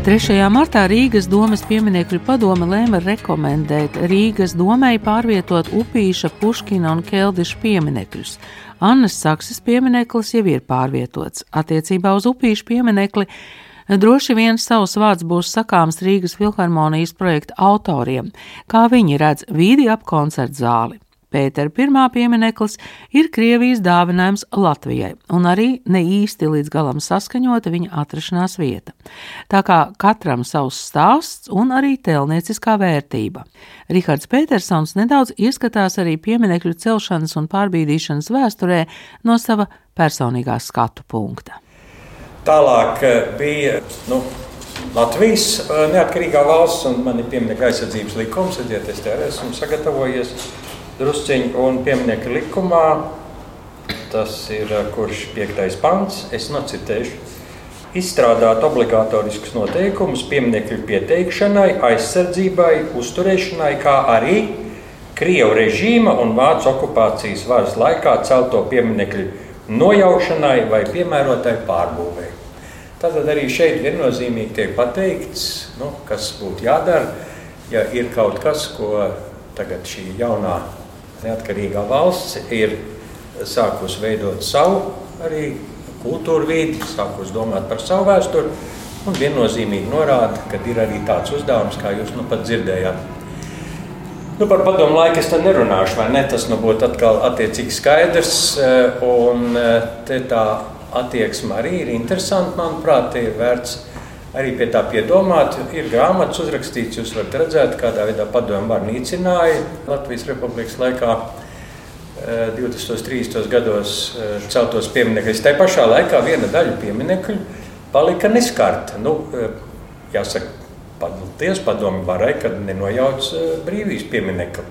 Trešajā martā Rīgas domas pieminiektu padome lēma rekomendēt Rīgas domai pārvietot Upīša, Puškina un Keldiša pieminekļus. Annas Sakses piemineklis jau ir pārvietots. Attiecībā uz Upīša pieminekli droši vien savs vārds būs sakāms Rīgas filharmonijas projekta autoriem, kā viņi redz vidi ap koncertu zāli. Pētera pirmā piemineklis ir Krievijas dāvinājums Latvijai, un arī ne īsti līdz galam saskaņota viņa atrašanās vieta. Tā kā katram savs stāsts un arī tēlnieciskā vērtība. Rihards Petersons nedaudz ieskatās arī pieminekļu celšanas un pārbīdīšanas vēsturē no sava personīgā skatu punkta. Tālāk eh, bija nu, Latvijas eh, neatkarīgā valsts, un man ir pieminiekta aizsardzības likums, redziet, es te esmu sagatavojies drusciņi un pieminiektu likumā. Tas ir eh, kurš piektais pants, es nocitēšu. Izstrādāt obligatoriskus noteikumus pieminiektu pieteikšanai, aizsardzībai, uzturēšanai, kā arī Krievu režīma un Vācu okupācijas varas laikā celto pieminiektu nojaušanai vai piemērotai pārbūvēi. Tātad arī šeit viennozīmīgi tiek pateikts, nu, kas būtu jādara, ja ir kaut kas, ko tagad šī jaunā neatkarīgā valsts ir sākusi veidot savu arī kultūru vidi, sākusi domāt par savu vēsturi un viennozīmīgi norāda, ka ir arī tāds uzdevums, kā jūs nu pat dzirdējāt. Nu, par padomu laiku es te nerunāšu, vai ne? Tas nu būtu atkal attiecīgi skaidrs, eh, un eh, te tā attieksme arī ir interesanta, manuprāt, ir vērts arī pie tā piedomāt. Ir grāmatas uzrakstīts, jūs varat redzēt, kādā veidā padomu var nīcināja Latvijas republikas laikā. 2030. Eh, gados eh, celtos pieminekļus. Tā pašā laikā viena daļa pieminekļu palika neskarta. Nu, eh, jāsaka, paldies padomu varai, kad nenojauc brīvības pieminekli.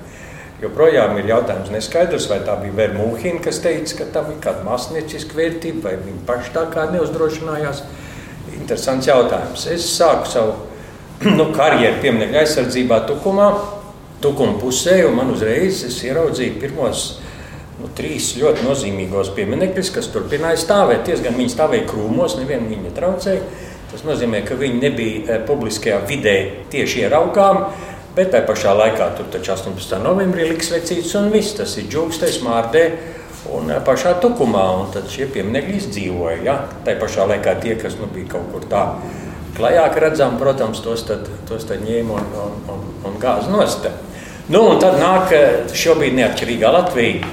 Joprojām ir jautājums neskaidrs, vai tā bija Vermūhina, kas teica, ka tam ir kāda mākslinieciska vērtība, vai viņi paši tā kā neuzdrošinājās. Uh, interesants jautājums. Es sāku savu nu, karjeru pieminiektu aizsardzībā Tukumā, Tukuma pusē, un man uzreiz ieraudzīju pirmos nu, trīs ļoti nozīmīgos pieminekļus, kas turpināja stāvēt. Diezgan viņi stāvēja krūmos, nevienu viņi netraucēja. Tas nozīmē, ka viņi nebija eh, publiskajā vidē tieši ieraugām. Bet tajā pašā laikā tur taču 18. novembrī liks vecīts un viss. Tas ir džungstēs, mārdē un eh, pašā tukumā. Un tad šie pieminiekļi izdzīvoja. Ja? Tā pašā laikā tie, kas nu, bija kaut kur tā klajāk redzami, protams, tos, tad, tos tad ņēma un, un, un, un gāza nost. Nu, un tad nāk eh, šobrīd neatkarīgā Latvija.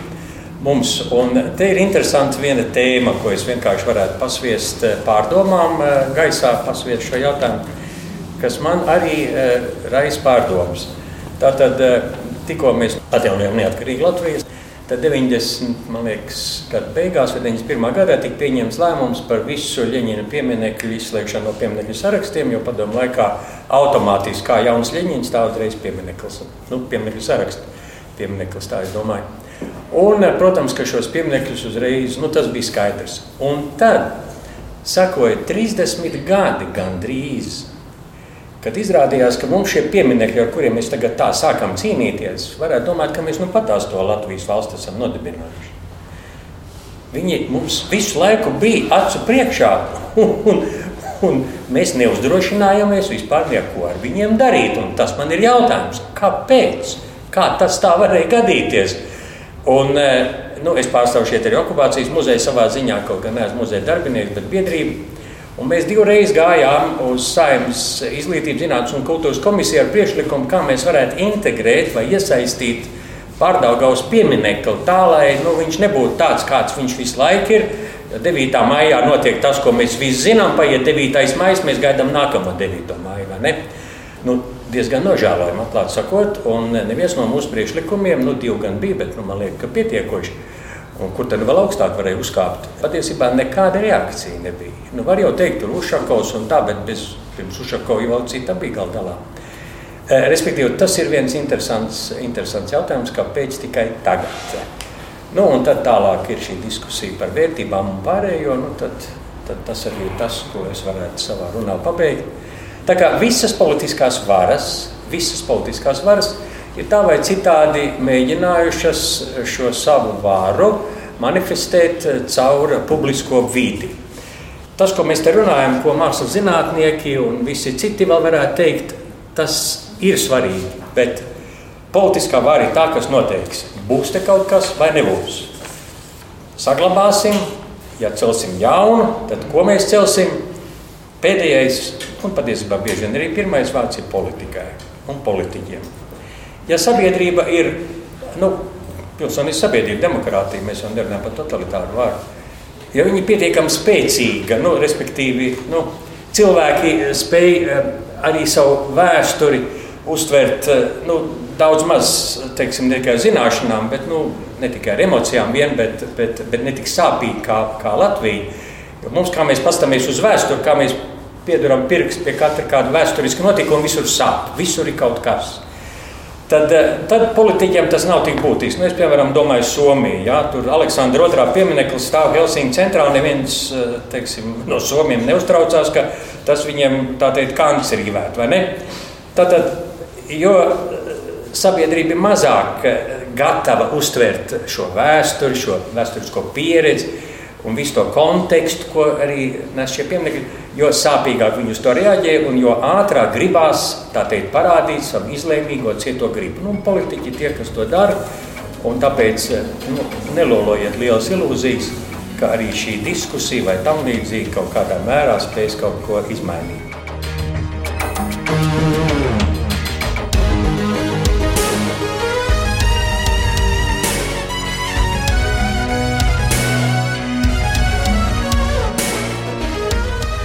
Mums, un te ir interesanti viena tēma, ko es vienkārši varētu pasviest eh, pārdomām, gaisā pasviest šo jautājumu, kas man arī raisa pārdomas. Tātad tikko mēs atjaunojam neatkarīgu Latviju, Tad 90. Liekas, gada beigās, vai 91. gadā, tika pieņemts lēmums par visu Ļeņina pieminiektu izslēgšanu no pieminiektu sarakstiem, jo padomu laikā automātiski kā jauns Ļeņins tā uzreiz piemineklis, nu, pieminiektu sarakstu piemineklis, tā es domāju. Un, protams, ka šos pieminekļus uzreiz, nu, tas bija skaidrs. Un tad sakoja 30 gadi gandrīz Kad izrādījās, ka mums šie pieminekļi, ar kuriem mēs tagad tā sākam cīnīties, varētu domāt, ka mēs nu patās to Latvijas valsti esam nodibinājuši. Viņi mums visu laiku bija acu priekšā, un, un, un mēs neuzdrošinājāmies vispār neko ar viņiem darīt. Un tas man ir jautājums, kāpēc? Kā tas tā varēja gadīties? Un, nu, es pārstāvu šeit arī okupācijas muzeju savā ziņā, kaut gan neesmu muzeja darbinieks, bet biedrība. Un mēs divreiz gājām uz Saimnes izglītības, zinātnes un kultūras komisiju ar priekšlikumu, kā mēs varētu integrēt vai iesaistīt pārdaugaus pieminekli tā, lai nu, viņš nebūtu tāds, kāds viņš visu laiku ir. 9. maijā notiek tas, ko mēs visi zinām, paiet 9. maija, mēs gaidām nākamo 9. maiju. Nu, diezgan nožēlojami, atklāti sakot, un neviens no mūsu priekšlikumiem, nu, divi gan bija, bet nu, man liekas, ka pietiekoši. Un kur tad vēl augstāk varēja uzkāpt? Patiesībā nekāda reakcija nebija. Nu, var jau teikt, tur Ušakovs un tā, bet bez, pirms Ušakova jau cita bija gal galā. Eh, respektīvi, tas ir viens interesants, interesants jautājums, kāpēc tikai tagad. Nu, un tad tālāk ir šī diskusija par vērtībām un pārējo. Nu, tad, tad tas arī ir tas, ko es varētu savā runā pabeigt. Tā kā visas politiskās varas, visas politiskās varas ir tā vai citādi mēģinājušas šo savu varu manifestēt caur publisko vidi. Tas, ko mēs te runājam, ko mākslas zinātnieki un visi citi vēl varētu teikt, tas ir svarīgi. Bet politiskā vara ir tā, kas noteiks, būs te kaut kas vai nebūs. Saglabāsim, ja celsim jaunu, tad ko mēs celsim? Pēdējais, un patiesībā bieži vien arī pirmais vārds ir politikai un politiķiem. Ja sabiedrība ir, nu, pilsoniska sabiedrība, demokrātija, mēs jau nerunājam par totalitāru vārdu, ja viņi ir pietiekami spēcīga, nu, respektīvi, nu, cilvēki spēj eh, arī savu vēsturi uztvert eh, nu, daudz maz, teiksim, ne tikai zināšanām, bet nu, ne tikai ar emocijām vien, bet, bet, bet ne tik sāpīgi kā, kā Latvija. Jo mums, kā mēs pastāmies uz vēsturi, kā mēs pieduram pirkstu pie katra kāda vēsturiska notikuma, visur sāp, visur ir kaut kas. Tad, eh, tad politiķiem tas nav tik būtiski. Nu, es, piemēram, domāju, Somija. Ja? Tur Aleksandra otrā piemineklis stāv Helsiņu centrā, un neviens eh, teiksim, no Somiem neuztraucās, ka tas viņiem tā teikt kancerīvēt, vai ne? Tātad, jo eh, sabiedrība ir mazāk gatava uztvert šo vēsturi, šo vēsturisko pieredzi, un visu to kontekstu, ko arī nes šie pieminekļi, jo sāpīgāk viņi uz to reaģē un jo ātrāk gribās teikt, parādīt savu izlēmīgo cieto gribu. Nu, politiķi tie, kas to dara, un tāpēc nu, nelolojiet lielas ilūzijas, ka arī šī diskusija vai tam līdzīgi kaut kādā mērā spēs kaut ko izmainīt.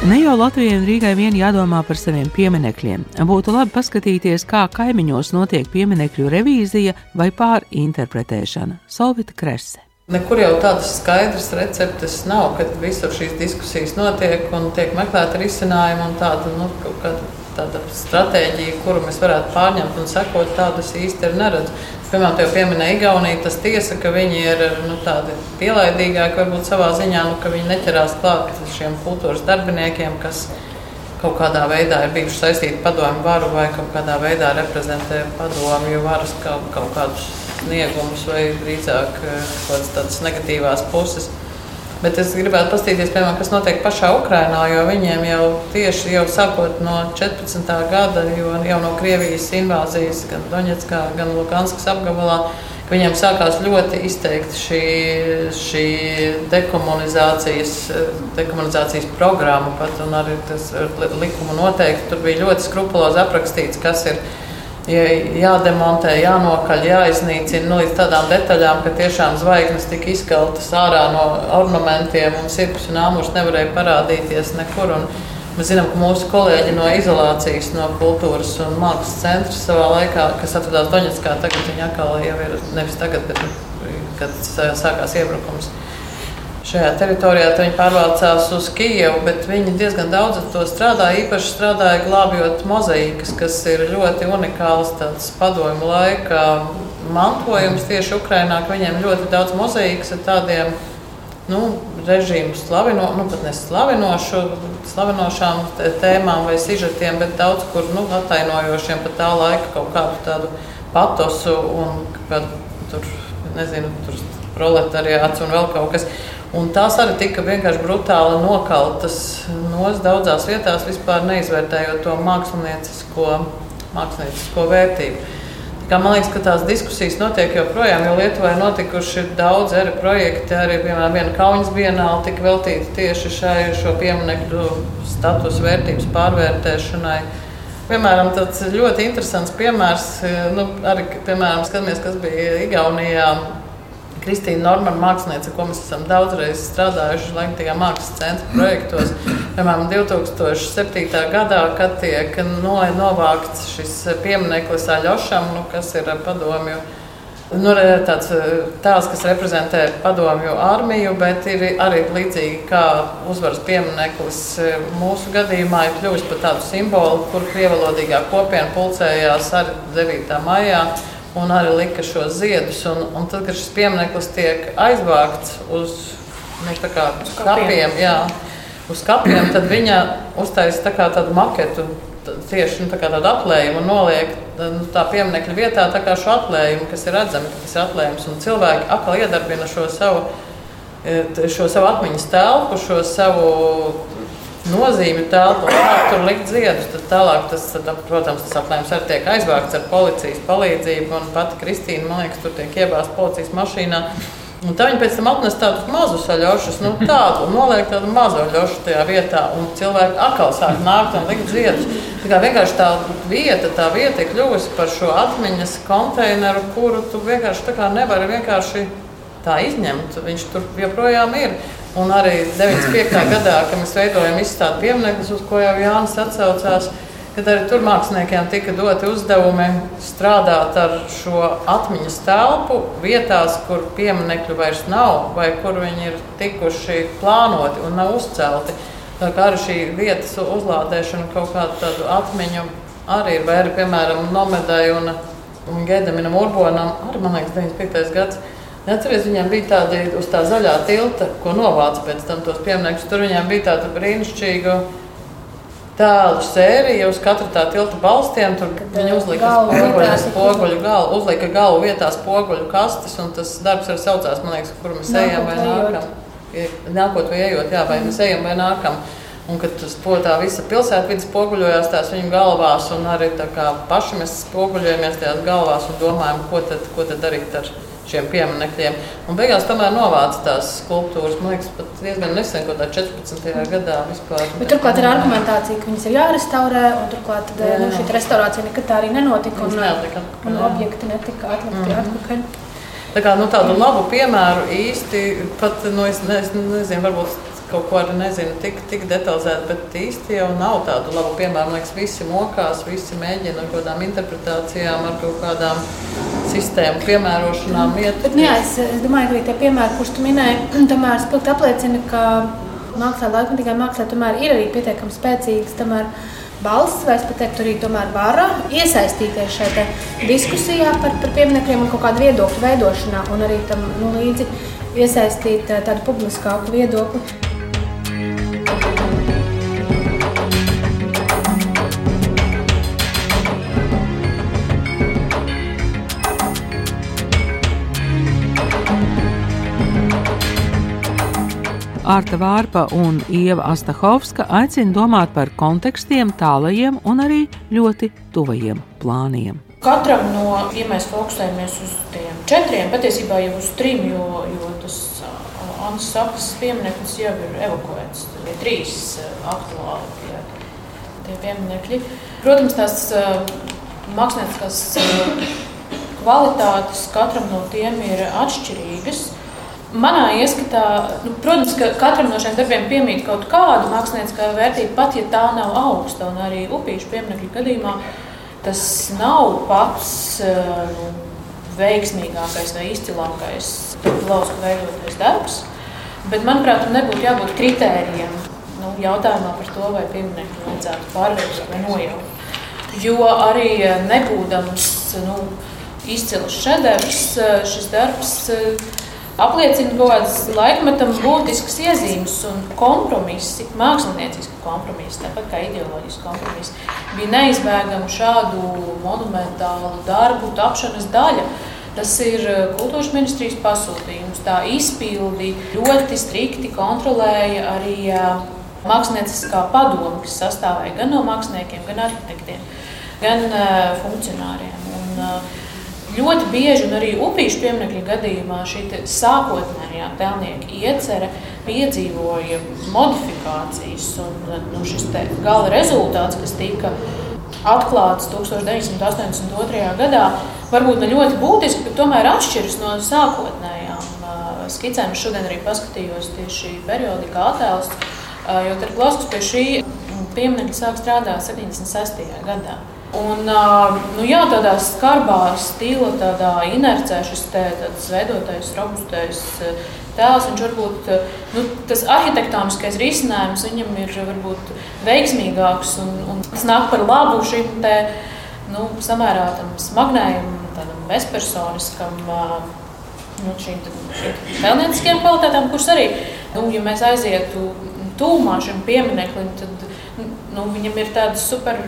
Ne jau Latvijai un Rīgai vien jādomā par saviem pieminekļiem. Būtu labi paskatīties, kā kaimiņos notiek pieminekļu revīzija vai pārinterpretēšana. Solvita Krese. Nekur jau tādas skaidras receptes nav, kad visur šīs diskusijas notiek un tiek meklēta risinājuma un tāda, nu, tāda stratēģija, kuru mēs varētu pārņemt un sekot, tādas īsti ir neredzu. Piemēram, jau pieminēja Igauniju, tas tiesa, ka viņi ir nu, tādi pielaidīgāki varbūt savā ziņā, nu, ka viņi neķerās klāt šiem kultūras darbiniekiem, kas kaut kādā veidā ir bijuši saistīti padomju varu vai kaut kādā veidā reprezentē padomju varas kaut, kaut kādus sniegumus vai drīzāk eh, kaut kādas negatīvās puses. Bet es gribētu paskatīties, piemēram, kas notiek pašā Ukrajinā, jo viņiem jau tieši jau sākot no 14. gada, jau no Krievijas invāzijas, gan Donetskā, gan Lukanskas apgabalā, viņiem sākās ļoti izteikti šī, šī dekomunizācijas, dekomunizācijas programma, pat, arī tas likuma noteikti. Tur bija ļoti skrupulozi aprakstīts, kas ir jādemontē, jānokaļ, jāiznīcina nu, līdz tādām detaļām, ka tiešām zvaigznes tika izkaltas ārā no ornamentiem un sirds un āmurs nevarēja parādīties nekur. Un mēs zinām, ka mūsu kolēģi no izolācijas, no kultūras un mākslas centra savā laikā, kas atradās Doņetskā, tagad viņi atkal jau ir nevis tagad, bet kad sākās iebrukums šajā teritorijā. Viņi pārvācās uz Kijevu, bet viņi diezgan daudz ar to strādāja. Īpaši strādāja glābjot mozaīkas, kas ir ļoti unikāls padomju laika mantojums tieši Ukrajinā. Viņiem ļoti daudz mozaīkas ar tādiem nu, režīmu slavino, nu, pat neslavinošu, slavinošām tēmām vai sižetiem, bet daudz kur nu, attainojošiem pat tā laika kaut kādu tādu patosu un kādu tur, nezinu, tur proletariāts un vēl kaut kas. Un tās arī tika vienkārši brutāli nokautas nos daudzās vietās, vispār neizvērtējot to māksliniecisko, māksliniecisko vērtību. Kā man liekas, ka tās diskusijas notiek joprojām, jo Lietuvā ir notikuši daudz arī projekti, arī piemēram viena kaujas bienāla tika veltīta tieši šai šo pieminiektu statusu vērtības pārvērtēšanai. Piemēram, tāds ļoti interesants piemērs, nu, arī, piemēram, skatāmies, kas bija Igaunijā Kristīna Normana mākslinieca, ko mēs esam daudzreiz strādājuši Latvijas mākslas centra projektos. Piemēram, 2007. gadā, kad tiek no, novākts šis piemineklis Aļošam, nu, kas ir padomju. Nu, tāds tēls, kas reprezentē padomju armiju, bet ir arī līdzīgi kā uzvaras piemineklis mūsu gadījumā, ir kļuvis par tādu simbolu, kur krievalodīgā kopiena pulcējās arī 9. maijā un arī lika šos ziedus. Un, un tad, kad šis piemineklis tiek aizvākts uz nu, kā, kapiem, jā, uz kapiem, tad viņa uztaisa tā tādu maketu. Tieši nu, tā tādu atlējumu un noliek nu, tā pieminiekta vietā šo atlējumu, kas ir redzami, ka tas ir atlējums. Un cilvēki atkal iedarbina šo savu, e, šo savu atmiņas telpu, šo savu nozīmi telpu, kā tur likt ziedus. Tad tālāk, tas, protams, tas aplējums arī tiek aizvākts ar policijas palīdzību. Un pati Kristīna, man liekas, tur tiek iebāzta policijas mašīnā. Un tā viņi pēc tam atnes tādus mazus aļošus, nu tādu, un noliek tādu mazu aļošu tajā vietā, un cilvēki atkal sāk nākt un likt ziedus. Tā kā vienkārši tā vieta, tā vieta ir kļuvusi par šo atmiņas konteineru, kuru tu vienkārši nevari vienkārši tā izņemt. Viņš tur joprojām ir. Un arī 95. gadā, kad mēs veidojam izstādi pieminekļus, uz ko jau Jānis atsaucās, kad arī tur māksliniekiem tika doti uzdevumi strādāt ar šo atmiņas telpu vietās, kur pieminekļu vairs nav, vai kur viņi ir tikuši plānoti un nav uzcelti. Tā kā arī šī vietas uzlādēšana kaut kādu atmiņu arī ir, vai arī, piemēram, Nomedai un, un Gedaminam Urbonam, arī, man liekas, 95. gads Atceries, viņiem bija tāda uz tā zaļā tilta, ko novāca pēc tam tos pieminekļus. Tur viņiem bija tāda brīnišķīga tēlu sērija uz katra tā tilta balstiem. Tur viņi uzlika spoguļu, spoguļu galu, uzlika galu vietā spoguļu kastes, un tas darbs arī saucās, man liekas, kur mēs ejam vai nākam. Nākot vai ejot, jā, vai mēs ejam vai nākam. Un kad tas tā visa pilsēta vidus spoguļojās tās viņu galvās, un arī paši mēs spoguļojamies tajās galvās un domājam, ko tad, ko tad darīt ar viņu šiem pieminekļiem. Un beigās tomēr novāca tās skulptūras. Man liekas, pat diezgan nesen, kaut kādā 14. gadā vispār. Bet turklāt ir argumentācija, ka viņas ir jārestaurē, un turklāt tad, jā. nu, šī restaurācija nekad tā arī nenotika. Un, netika. un objekti netika atlikti mm -hmm. atpakaļ. Tā kā, nu, tādu labu piemēru īsti pat, nu, es, ne, es nezinu, varbūt kaut ko arī nezinu tik, tik detalizēti, bet īsti jau nav tādu labu piemēru. Man liekas, visi mokās, visi mēģina ar kaut kādām interpretācijām, ar kaut kādām sistēmu piemērošanām iet. Nu jā, es, es domāju, ka tie piemēri, kurus tu minēji, tomēr spilgti apliecina, ka mākslā, laikmatīgā mākslā tomēr ir arī pietiekami spēcīgas. Tomēr, balss, vai es teiktu, arī tomēr vara iesaistīties šajā diskusijā par, par pieminekļiem un kaut kādu viedokļu veidošanā, un arī tam nu, līdzi iesaistīt eh, tādu publiskāku viedokli. Arta Vārpa un Ieva Astahovska aicina domāt par kontekstiem, tālajiem un arī ļoti tuvajiem plāniem. Katram no, ja mēs fokusējamies uz tiem četriem, patiesībā jau uz trim, jo, jo tas Annas sakas piemineklis jau ir evakuēts. Tur ir trīs aktuāli tie, tie pieminekļi. Protams, tās mākslinieckās kvalitātes katram no tiem ir atšķirīgas. Manā ieskatā, nu, protams, ka katram no šiem darbiem piemīt kaut kāda mākslinieckā vērtība, pat ja tā nav augsta. Un arī upīšu pieminiektu gadījumā tas nav pats nu, veiksmīgākais vai izcilākais lausku veidotais darbs. Bet, manuprāt, tam nebūtu jābūt kritērijiem nu, jautājumā par to, vai pieminiektu vajadzētu pārveidot vai nojaukt. Jo arī nebūdams nu, izcils šedevrs, šis darbs apliecina kaut kādas laikmetam būtiskas iezīmes un kompromisi, mākslinieciski kompromisi, tāpat kā ideoloģiski kompromisi, bija neizbēgama šādu monumentālu darbu tapšanas daļa. Tas ir eh, kultūras ministrijas pasūtījums. Tā izpildi ļoti strikti kontrolēja arī eh, mākslinieckā padoma, kas sastāvēja gan no māksliniekiem, gan arhitektiem, gan uh, funkcionāriem. Un, uh, ļoti bieži, un arī upīšu pieminiektu gadījumā, šī sākotnējā tēlnieka iecerē piedzīvoja modifikācijas, un nu, šis gala rezultāts, kas tika atklāts 1982. gadā, varbūt ne ļoti būtiski, bet tomēr atšķiras no sākotnējām skicēm. Es šodien arī paskatījos tieši periodikā attēlus, jo Terklauskas pie šī pieminiekta sāk strādāt 76. gadā. Un, nu, jā, tādā skarbā stila, tādā inercē šis te, veidotais, robustais tēls. Viņš varbūt nu, tas arhitektoniskais risinājums viņam ir varbūt veiksmīgāks un, un tas nāk par labu šim te, nu, samērā smagnējam, tādam bezpersoniskam. Nu, šīm tēlnieciskiem kvalitātēm, kuras arī, nu, ja mēs aizietu tūmā šim piemineklim, tad nu, viņam ir tādas super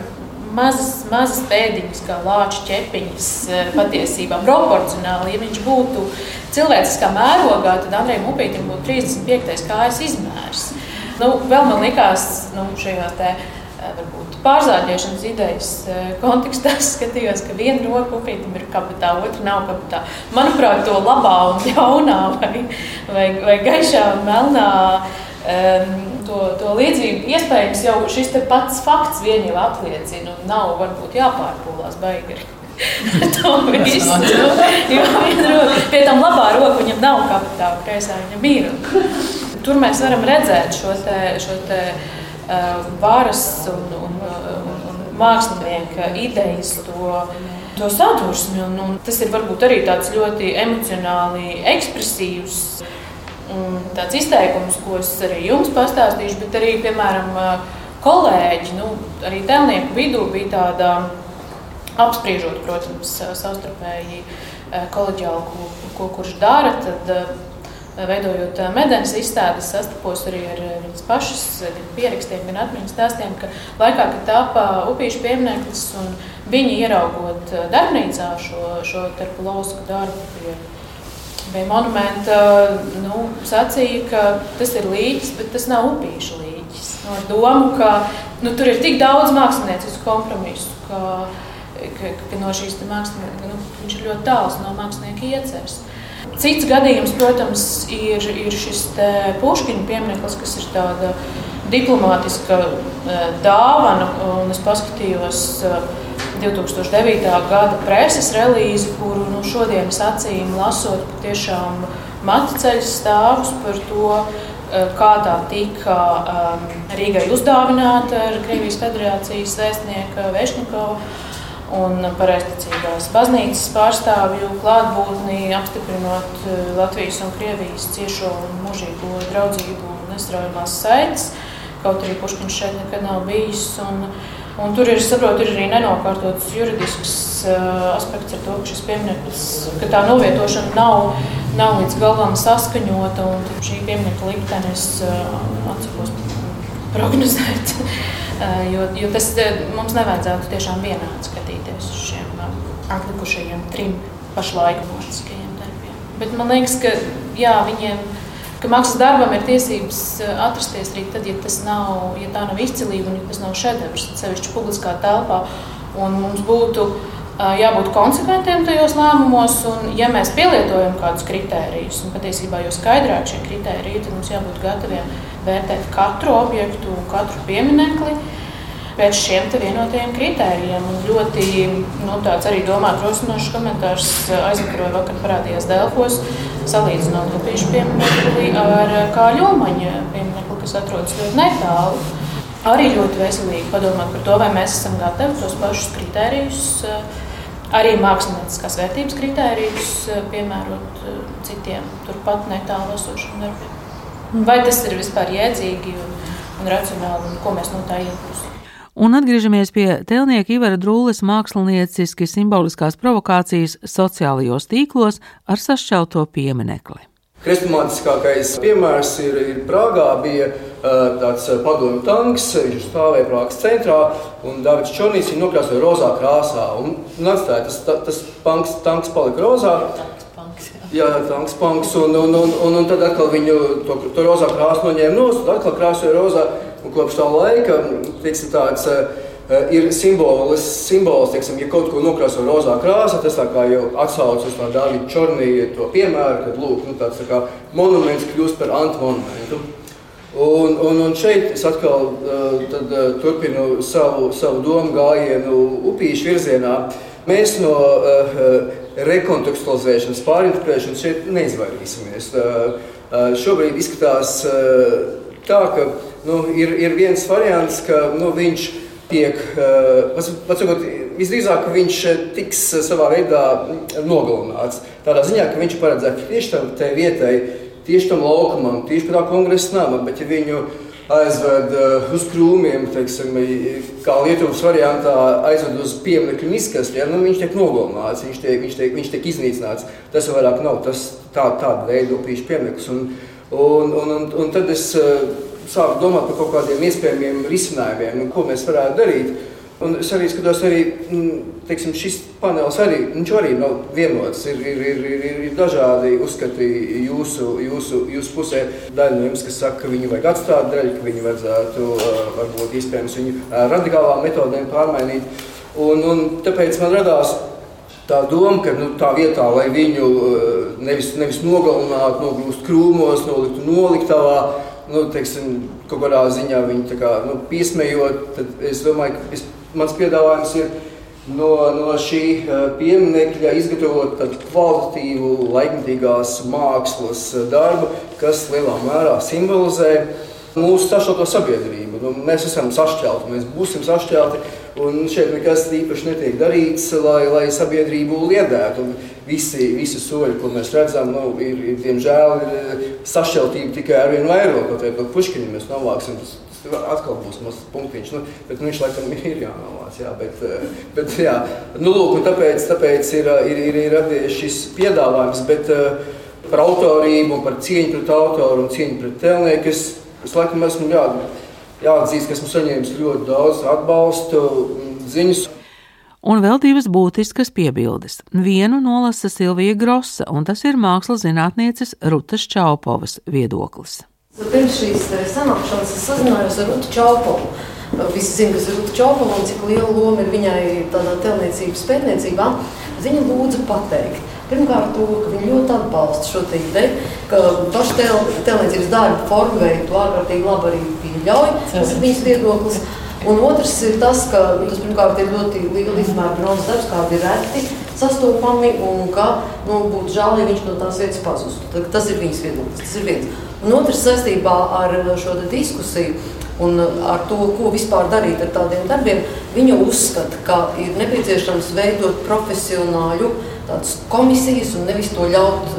mazas, mazas pēdiņas, kā lāča ķepiņas, eh, patiesībā proporcionāli. Ja viņš būtu cilvēciskā mērogā, tad Andrejam Upītam būtu 35. kājas izmērs. Nu, vēl man likās, nu, šajā te, eh, varbūt, pārzāģēšanas idejas eh, kontekstā skatījos, ka viena roka upītam ir kabatā, otra nav kabatā. Manuprāt, to labā un ļaunā vai, vai, vai gaišā un melnā to, to līdzību iespējams jau šis pats fakts vien jau apliecina, un nav varbūt jāpārpūlās baigi. to visu. Jo pie tam labā roka viņam nav kapitāla, kreisā viņam ir. Tur mēs varam redzēt šo te, šo te uh, varas un, un, un, un mākslinieka idejas, to, to sadursmi. Un, un tas ir varbūt arī tāds ļoti emocionāli ekspresīvs tāds izteikums, ko es arī jums pastāstīšu, bet arī, piemēram, kolēģi, nu, arī tēlnieku vidū bija tāda apspriežot, protams, savstarpēji kolēģiāli, ko, ko kurš dara. Tad, veidojot medaļas izstādes, sastapos arī ar viņas pašas pierakstiem, gan atmiņas stāstiem, ka laikā, kad tāpa upīšu piemineklis un viņi ieraugot darbnīcā šo, šo terpulosku darbu pie Vai monumenta nu, sacīja, ka tas ir līķis, bet tas nav upīšu līķis. No domu, ka nu, tur ir tik daudz māksliniecisku kompromisu, ka, ka, ka no šīs mākslinieca nu, viņš ir ļoti tāls no mākslinieka ieceres. Cits gadījums, protams, ir, ir šis Puškina piemineklis, kas ir tāda diplomātiska dāvana, un es paskatījos 2009. gada preses relīzi, kuru nu, šodienas acīm lasot, patiešām maticeļas stāvus par to, eh, kā tā tika um, Rīgai uzdāvināta ar Krievijas federācijas vēstnieka Vešņikovu un pareizticīgās baznīcas pārstāvju klātbūtni, apstiprinot eh, Latvijas un Krievijas ciešo un mūžīgo draudzību un nesraujamās saites. Kaut arī Puškins šeit nekad nav bijis. Un, uh, Un tur ir, saprotu, ir arī nenokārtots juridisks uh, aspekts ar to, ka šis piemineklis, ka tā novietošana nav, nav līdz galam saskaņota. Šī pieminekļa liktenis uh, atsakos prognozēt. uh, jo, jo tas mums nevajadzētu tiešām vienādi skatīties uz šiem uh, atlikušajiem trim pašlaik mūziskajiem darbiem. Bet man liekas, ka jā, viņiem ka mākslas darbam ir tiesības eh, atrasties arī tad, ja, nav, ja tā nav izcilība un ja tas nav šedevrs, sevišķi publiskā telpā. Un mums būtu uh, jābūt konsekventiem tajos lēmumos, un ja mēs pielietojam kādus kritērijus, un patiesībā jo skaidrāk šie kritēriji, tad mums jābūt gataviem vērtēt katru objektu, katru pieminekli pēc šiem vienotajiem kritērijiem. Un ļoti nu, tāds arī domāt rosinošs komentārs eh, aizvakaroja vakar parādījās Delfos salīdzinot Lupīšu pieminekli ar Kāļomaņa pieminekli, kas atrodas ļoti netālu. Arī ļoti veselīgi padomāt par to, vai mēs esam gatavi tos pašus kritērijus, arī mākslinieckās vērtības kritērijus piemērot citiem turpat netālu esošiem darbiem. Vai tas ir vispār jēdzīgi un, un racionāli, un ko mēs no tā iegūstam? Un atgriežamies pie tēlnieka Ivara Drūles mākslinieciski simboliskās provokācijas sociālajos tīklos ar sašķelto pieminekli. Hrestomātiskākais piemērs ir, ir Prāgā. Bija tāds padomju tanks, viņš stāvēja Prāgas centrā, un Davids Čornīs viņu nokrāsoja rozā krāsā. Un, un atstāja, tas, tas panks, tanks palika rozā. Jā, tanks panks, un, un, un, un, un tad atkal viņu to, to rozā krāsu noņēma nost, un atkal krāsoja rozā. Un kopš tā laika tiksim, tāds, eh, ir simbolis, simbols, teiksim, ja kaut ko nokrāso rozā krāsā, tas jau atsauc uz Dāvida Čornija to piemēru, kad lūk, nu, tāds tā kā monuments kļūst par antimonumentu. Un, un, un šeit es atkal uh, tad, turpinu savu, savu domu gājienu upīšu virzienā. Mēs no uh, rekontekstualizēšanas, pārinterpretēšanas šeit neizvairīsimies. Uh, uh, šobrīd izskatās uh, tā, ka nu, ir, ir viens variants, ka nu, viņš tiek, pacakot, visdrīzāk viņš tiks savā veidā nogalināts. Tādā ziņā, ka viņš paredzēts tieši tam vietai, tieši tam laukumam, tieši pie tā kongresa nama, bet ja viņu aizved uz krūmiem, teiksim, kā Lietuvas variantā, aizved uz pieminiektu izkastiem, nu, viņš tiek nogalināts, viņš tiek, viņš, tiek, viņš tiek iznīcināts. Tas vairāk nav tas, tā, tāda veida upīšu piemineklis. Un, un, un, un tad es sāku domāt par kaut kādiem iespējamiem risinājumiem, nu, ko mēs varētu darīt. Un es arī skatos, arī mm, teiksim, šis panelis arī, arī nav vienots. Ir, ir, ir, ir, ir dažādi uzskati jūsu, jūsu, jūsu pusē. Daļa no jums, kas saka, ka viņu vajag atstāt, daļa, ka viņu vajadzētu varbūt iespējams viņu radikālām metodēm pārmainīt. Un, un tāpēc man radās tā doma, ka nu, tā vietā, lai viņu nevis, nevis nogalinātu, nogūst krūmos, noliktu noliktavā, nu, teiksim, kaut kādā ziņā viņu kā, nu, piesmējot, tad es domāju, ka es, mans piedāvājums ir no, no šī pieminiekļa izgatavot tādu kvalitatīvu, laikmatīgās mākslas darbu, kas lielā mērā simbolizē mūsu sašķelto sabiedrību. Nu, mēs esam sašķelti, mēs būsim sašķelti, un šeit nekas īpaši netiek darīts, lai, lai sabiedrību liedētu. Visi, visi soļi, ko mēs redzam, nu, ir, ir, diemžēl, ir sašķeltība tikai ar vienu vairāk, kaut vai puškiņu mēs novāksim. Tas, atkal būs mazs punktiņš, nu, bet nu, viņš laikam ir jānovāc. Jā, bet, bet, jā. Nu, lūk, tāpēc, tāpēc ir, ir, ir, ir radies šis piedāvājums. Bet, par autorību, par cieņu pret autoru un cieņu pret tēlnieku. Es, es laikam esmu jā, jāatzīst, ka esmu saņēmis ļoti daudz atbalstu, ziņas. Un vēl divas būtiskas piebildes. Vienu nolasa Silvija Grosa, un tas ir mākslas zinātnieces Rutas Čaupovas viedoklis. Pirms šīs eh, sanākšanas es sazinājos ar Rutu Čaupovu. Visi zina, kas ir Ruta Čaupova un cik liela loma ir viņai tādā telniecības pētniecībā. Viņa lūdza pateikt, Pirmkārt, to, ka viņi ļoti atbalsta šo ideju, ka pašu tel, telniecības darbu formu veidu ārkārtīgi labi arī pieļauj. Tas ir viņas viedoklis. Un otrs ir tas, ka nu, tas pirmkārt ir ļoti liela izmēra bronzas darbs, kādi ir reti sastopami, un ka nu, būtu žēl, ja viņš no tās vietas pazustu. Tas ir viņas viedoklis. Tas ir viens. Un otrs saistībā ar šo diskusiju. Un ar to, ko vispār darīt ar tādiem darbiem, viņa uzskata, ka ir nepieciešams veidot profesionāļu komisijas un nevis to ļaut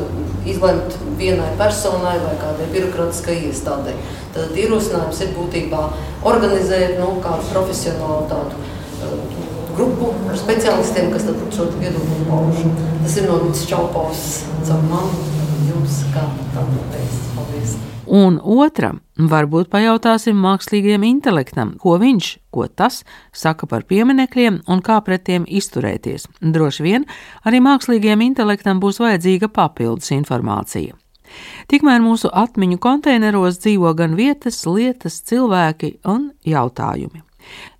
izlemt vienai personai vai kādai birokrātiskai iestādei. Tad ierosinājums ir būtībā organizēt nu, kādu profesionālu tādu uh, grupu ar speciālistiem, kas tad šo viedokli pauž. Tas ir no Rūtas Čaupovas caur mani, jums kā tādu teikt. Paldies! Un otram, varbūt pajautāsim mākslīgajam intelektam, ko viņš, ko tas saka par pieminekļiem un kā pret tiem izturēties. Droši vien arī mākslīgajam intelektam būs vajadzīga papildus informācija. Tikmēr mūsu atmiņu konteineros dzīvo gan vietas, lietas, cilvēki un jautājumi.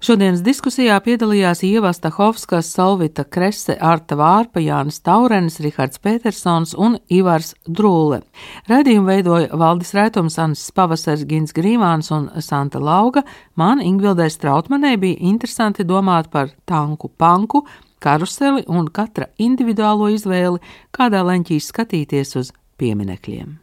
Šodienas diskusijā piedalījās Ieva Stahovskas, Salvita Krese, Arta Vārpa, Jānis Taurenis, Rihards Petersons un Ivars Drūle. Radījumu veidoja Valdis Raitums, Ansis Pavasars, Gins Grīvāns un Santa Lauga. Man Ingvildē Strautmanē bija interesanti domāt par tanku panku, karuseli un katra individuālo izvēli, kādā leņķī skatīties uz pieminekļiem.